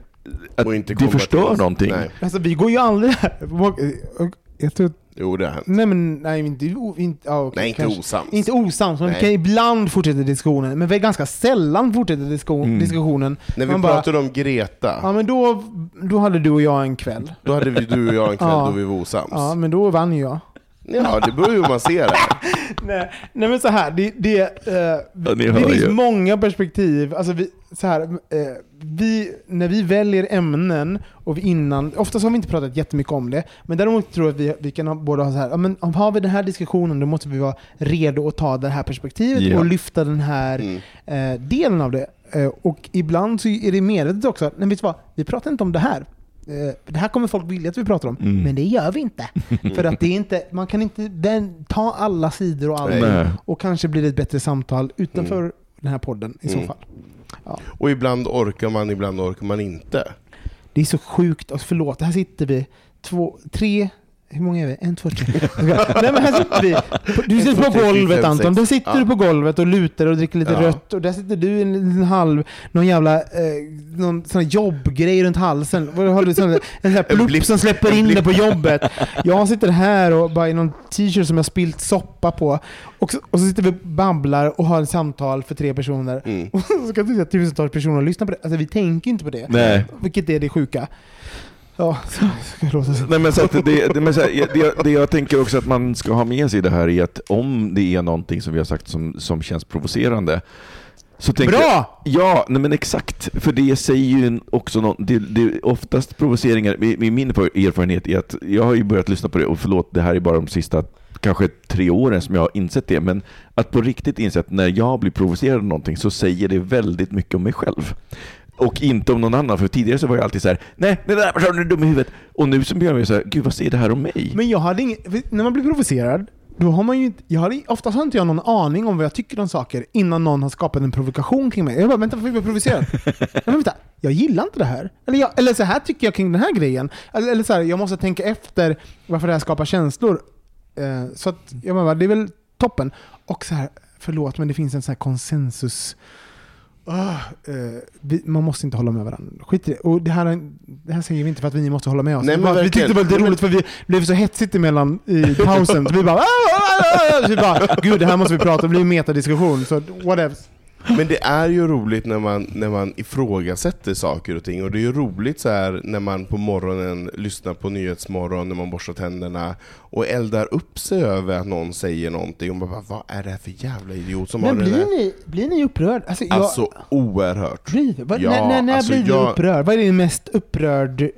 att Och inte det förstör någonting. Nej. Alltså vi går ju aldrig här. Jag tror, Jo, det har hänt. nej men nej, inte, inte, ja, okej, Nej, inte kanske. osams. Inte osams, men vi Nej. kan ibland fortsätta diskussionen. Men vi ganska sällan fortsätter diskussion, Mm. diskussionen. När vi Man bara- pratade om Greta, Ja men då, då hade du och jag en kväll. då hade vi, du och jag en kväll Ja. då vi var osams. Ja men då vann ju jag. Ja, det beror ju hur man ser det. Nej, nej men så här, det, det, eh, Ja, det finns ju. många perspektiv. Alltså vi, så här, eh, vi, när vi väljer ämnen, och vi innan, oftast har vi inte pratat jättemycket om det, men däremot tror jag att vi, vi kan ha, både ha så här, men om har vi den här diskussionen då måste vi vara redo att ta det här perspektivet Ja. och lyfta den här Mm. eh, delen av det. Eh, och ibland så är det medvetet också, nej vet du vad, vi pratar inte om det här. Eh, det här kommer folk vilja att vi pratar om, Mm. men det gör vi inte. För att det är inte, man kan inte den, ta alla sidor och Nej. och kanske blir det ett bättre samtal utanför den här podden i så Mm. Fall. Och ibland orkar man, ibland orkar man inte. Det är så sjukt, alltså förlåt, här sitter vi, två, tre, hur många är vi? En, två, tre. Nej men här sitter vi. Du sitter på golvet Anton, där sitter du på golvet och lutar och dricker lite Ja. rött och där sitter du i en liten halv, någon jävla, eh, någon sån här jobbgrej runt halsen. Vad har du? Sån, en sån här plupp som släpper in dig på jobbet. Jag sitter här och bara i någon t-shirt som jag spilt soppa på. Och så, och så sitter vi och babblar och har ett samtal för tre personer. Mm. Och så ska du säga tusentals personer lyssna på det. Alltså vi tänker inte på det. Nej. Vilket är det sjuka. Ja, så ska låta så. Nej, men så att det, det, men så här, det, jag- det jag tänker också att man ska ha med sig det här är att om det är någonting som vi har sagt som, som känns provocerande Bra! Jag, ja, nej men exakt. För det säger ju också något, det, det, oftast provoceringar, i- i min erfarenhet är att jag har ju börjat lyssna på det, och förlåt, det här är bara de sista kanske tre åren som jag har insett det, men att på riktigt inse att när jag blir provocerad av någonting så säger det väldigt mycket om mig själv. Och inte om någon annan, för tidigare så var jag alltid så här: nej, den där personen är dum i huvudet. Och nu så blir jag så här, gud vad säger det här om mig? Men jag hade ingen, när man blir provocerad, då har man ju inte, jag hade, oftast har inte jag någon aning om vad jag tycker om saker innan någon har skapat en provokation kring mig. Jag bara, vänta, varför blir jag provocerad? Men vänta, jag gillar inte det här. Eller, jag, eller så här tycker jag kring den här grejen. Eller, eller så här, jag måste tänka efter varför det här skapar känslor. Eh, så att, jag bara, det är väl toppen. Och så här, förlåt, men det finns en sån här konsensus Eh, vi, man måste inte hålla med varandra. Skit i det. Och det här, det här säger vi inte för att vi måste hålla med oss. Nej, var- vi tyckte det var lite roligt för vi blev så hetsigt emellan i pausen. så vi bara, "Ah, ah, ah", så vi bara Gud, det här måste vi prata om. Det blir en metadiskussion. Så whatever. Men det är ju roligt när man, när man ifrågasätter saker och ting, och det är ju roligt så här när man på morgonen lyssnar på Nyhetsmorgon, när man borstar tänderna, och eldar upp sig över att någon säger någonting, och man bara vad är det här för jävla idiot som Men har det blir där? ni, blir ni upprörd? Alltså, jag, Alltså oerhört. blir, vad, Ja, när när, när alltså, blir du jag- upprörd? Vad är din mest upprörd, eh,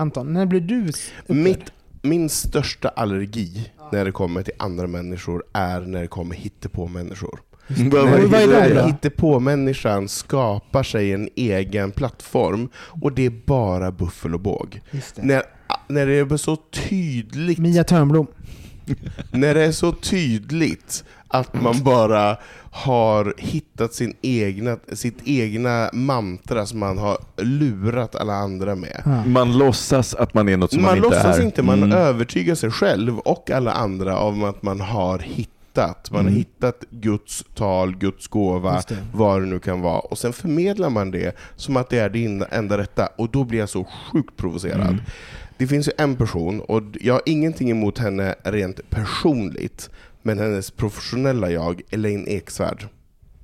Anton? När blir du s- upprörd? Mitt, min största allergi när det kommer till andra människor är när det kommer hittepå-människor. Vad- vad- är det hittepå-människan skapar sig en egen plattform, och det är bara buffel och båg. När, när det är så tydligt Mia Törnblom. när det är så tydligt att man bara har hittat sin egna, sitt egna mantra som man har lurat alla andra med. Ja. Man låtsas att man är något som man, man inte låtsas är. inte, man Mm. övertygar sig själv och alla andra om att man har hittat hittat. Man har Mm. hittat Guds tal, Guds gåva, det. vad det nu kan vara. Och sen förmedlar man det som att det är det enda- rätta. Och då blir jag så sjukt provocerad. Mm. Det finns ju en person, och jag har ingenting emot henne rent personligt, men hennes professionella jag, Elaine Eksvärd.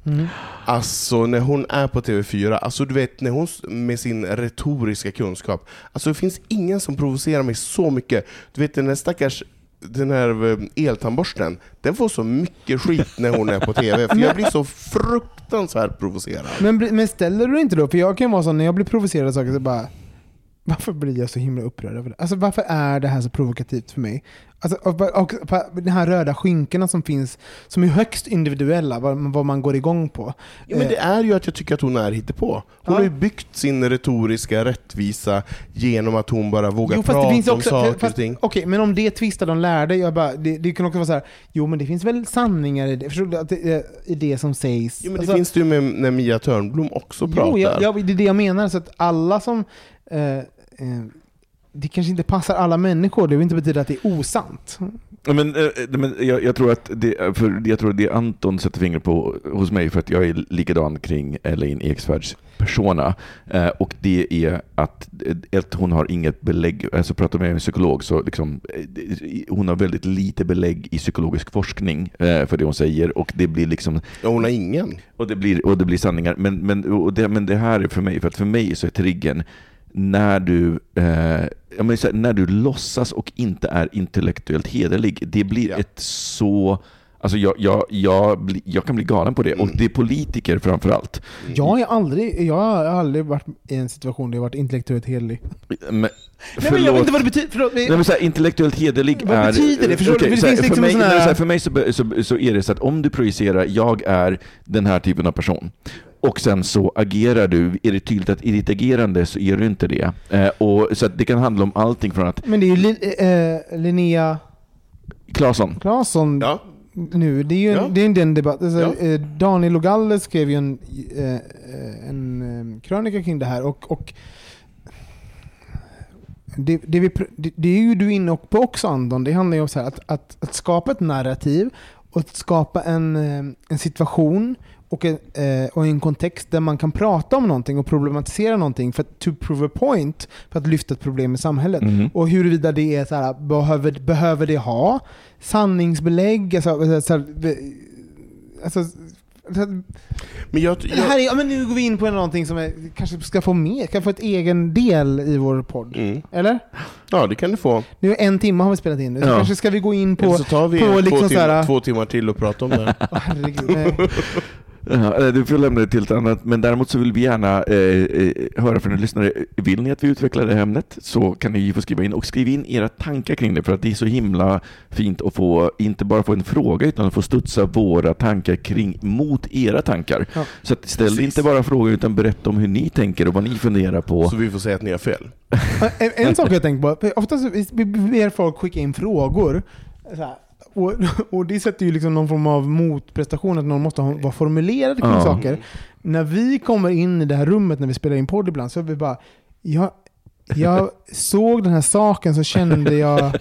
Mm. Alltså när hon är på TV4, alltså du vet när hon med sin retoriska kunskap, alltså det finns ingen som provocerar mig så mycket. Du vet den där stackars den här eh, eltandborsten, den får så mycket skit när hon är på TV, för jag blir så fruktansvärt provocerad. Men, men ställer du inte då? För jag kan vara sån, när jag blir provocerad av saker så bara varför blir jag så himla upprörd över det? Alltså varför är det här så provokativt för mig? Alltså, och, och, och de här röda skynkena som finns, som är högst individuella, vad, vad man går igång på. Ja, men det är ju att jag tycker att hon är hittepå. Hon Ja. har ju byggt sin retoriska rättvisa genom att hon bara vågar Jo, prata finns om också, saker fast, och ting. Okej, men om det tvistar de lärde, jag bara, det, det kan också vara så här. jo men det finns väl sanningar i det, förstår du, att det, är- i det som sägs. Jo, men Alltså, det finns det ju med när Mia Törnblom också pratar. Jo, jag, jag, det är det jag menar. Så att alla som... Eh, eh, det kanske inte passar alla människor, det vill inte betyda att det är osant. Men, eh, men jag, jag, tror att det, för jag tror att det Anton sätter fingret på hos mig, för att jag är likadan kring Elaine Eksvärds persona, eh, och det är att, att hon har inget belägg, alltså pratar med en psykolog så liksom, hon har väldigt lite belägg i psykologisk forskning eh, för det hon säger, och det blir liksom Ja, hon har ingen. och det blir, och det blir sanningar. Men, men, och det, men det här är för mig, för att för mig så är triggern när du, eh, jag menar, när du låtsas och inte är intellektuellt hederlig. Det blir Ja. ett så... Alltså jag, jag, jag, jag kan bli galen på det. Och det är politiker framför allt. Jag har aldrig, jag har aldrig varit i en situation där jag varit intellektuellt hederlig. Men, Nej, men jag vet inte vad det betyder. Förlåt, Nej, men så här, intellektuellt hederlig Vad är... betyder det? Förstår för, mig, här- så här, för mig så, så, så är det så att om du projicerar, jag är den här typen av person, och sen så agerar du, är det tydligt att i ditt agerande så är du inte det. Eh, och, så att det kan handla om allting från att men det är ju Lin, eh, Linnea Claesson, Claesson Ja. Nu, det är ju en, Ja. det är en debatt. Alltså, Ja. eh, Daniel Ogalle skrev ju en, eh, eh, en krönika kring det här och, och det, det, vi, det, det är ju du inne på också Andon, det handlar ju om så här, att, att, att skapa ett narrativ och att skapa en, en situation och en, eh, och en kontext där man kan prata om någonting och problematisera någonting för att to prove a point, för att lyfta ett problem i samhället. Mhm. Och huruvida det är så här, behöver, behöver det ha sanningsbelägg? Alltså, så här, alltså, så- Men jag, jag, här är, ja, men nu går vi in på någonting som är, kanske ska få mer, kan få ett egen del i vår podd. mm. Eller? Ja, det kan du få. Nu är en timme har vi spelat in nu, så Ja. kanske ska vi gå in på... Eller så tar vi på två, liksom så timmar, här- två timmar till och prata om det. Åh, herregud, nej. Ja, eh, du får lämna det till ett annat, men däremot så vill vi gärna eh, eh, höra från er lyssnare. Vill ni att vi utvecklar det här ämnet så kan ni få skriva in och skriv in era tankar kring det för att det är så himla fint att få, inte bara få en fråga utan att få studsa våra tankar kring mot era tankar. Ja. Så att ställ Precis. inte bara frågor utan berätta om hur ni tänker och vad ni funderar på. Så vi får säga att ni har fel. En, en sak jag tänkt på, för ofta så vi vi ber folk skicka in frågor. Så här, och, och det sätter ju liksom någon form av motprestation, att någon måste ha, vara formulerad kring Ja. saker. När vi kommer in i det här rummet när vi spelar in podd ibland, så är vi bara, jag, jag såg den här saken så kände jag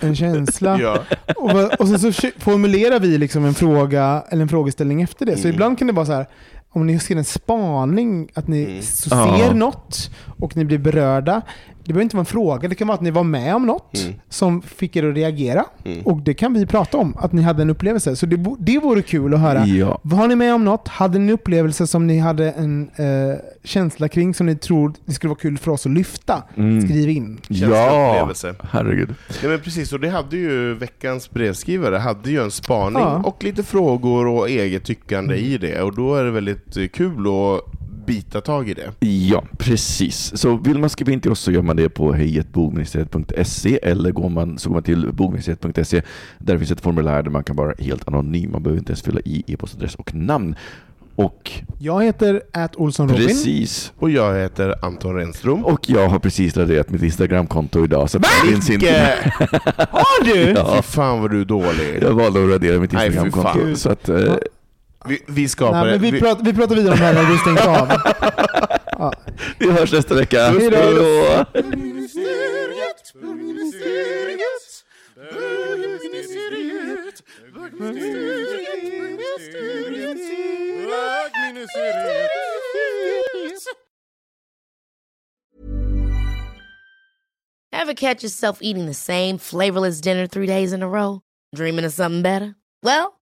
en känsla. Ja. Och, och sen så formulerar vi liksom en fråga eller en frågeställning efter det. Så Mm. ibland kan det vara så här, om ni ser en spaning, att ni Mm. så Ja. ser något och ni blir berörda. Det behöver inte vara en fråga, det kan vara att ni var med om något Mm. som fick er att reagera. Mm. Och det kan vi prata om, att ni hade en upplevelse. Så det, det vore kul att höra. Ja. Var ni med om något? Hade ni en upplevelse som ni hade en eh, känsla kring som ni tror det skulle vara kul för oss att lyfta? Mm. Skriv in. Ja, herregud. Nej, men precis, och det hade ju veckans brevskrivare hade ju en spaning Ja. och lite frågor och eget tyckande i det. Och då är det väldigt kul att bita tag i det. Ja, precis. Så vill man skriva in till oss så gör man det på hejetbogministeriet.se eller går man, så går man till bogministeriet.se. Där finns ett formulär där man kan vara helt anonym. Man behöver inte ens fylla i e-postadress och namn. Och Jag heter At Olsson Robin. precis. Och jag heter Anton Renström. Och jag har precis raderat mitt Instagramkonto idag. Så! Har du? Ja, Fy fan vad du är dålig. jag valde att radera mitt Instagramkonto. Så att, eh, Vi, vi skapar Nej, men vi, vi... Pratar, vi pratar vidare om det här när vi stängt av. ja. Vi hörs nästa vecka. Ever catch yourself eating the same flavorless dinner three days in a row? Dreaming of something better? Well,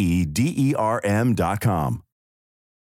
E D E R M dot com.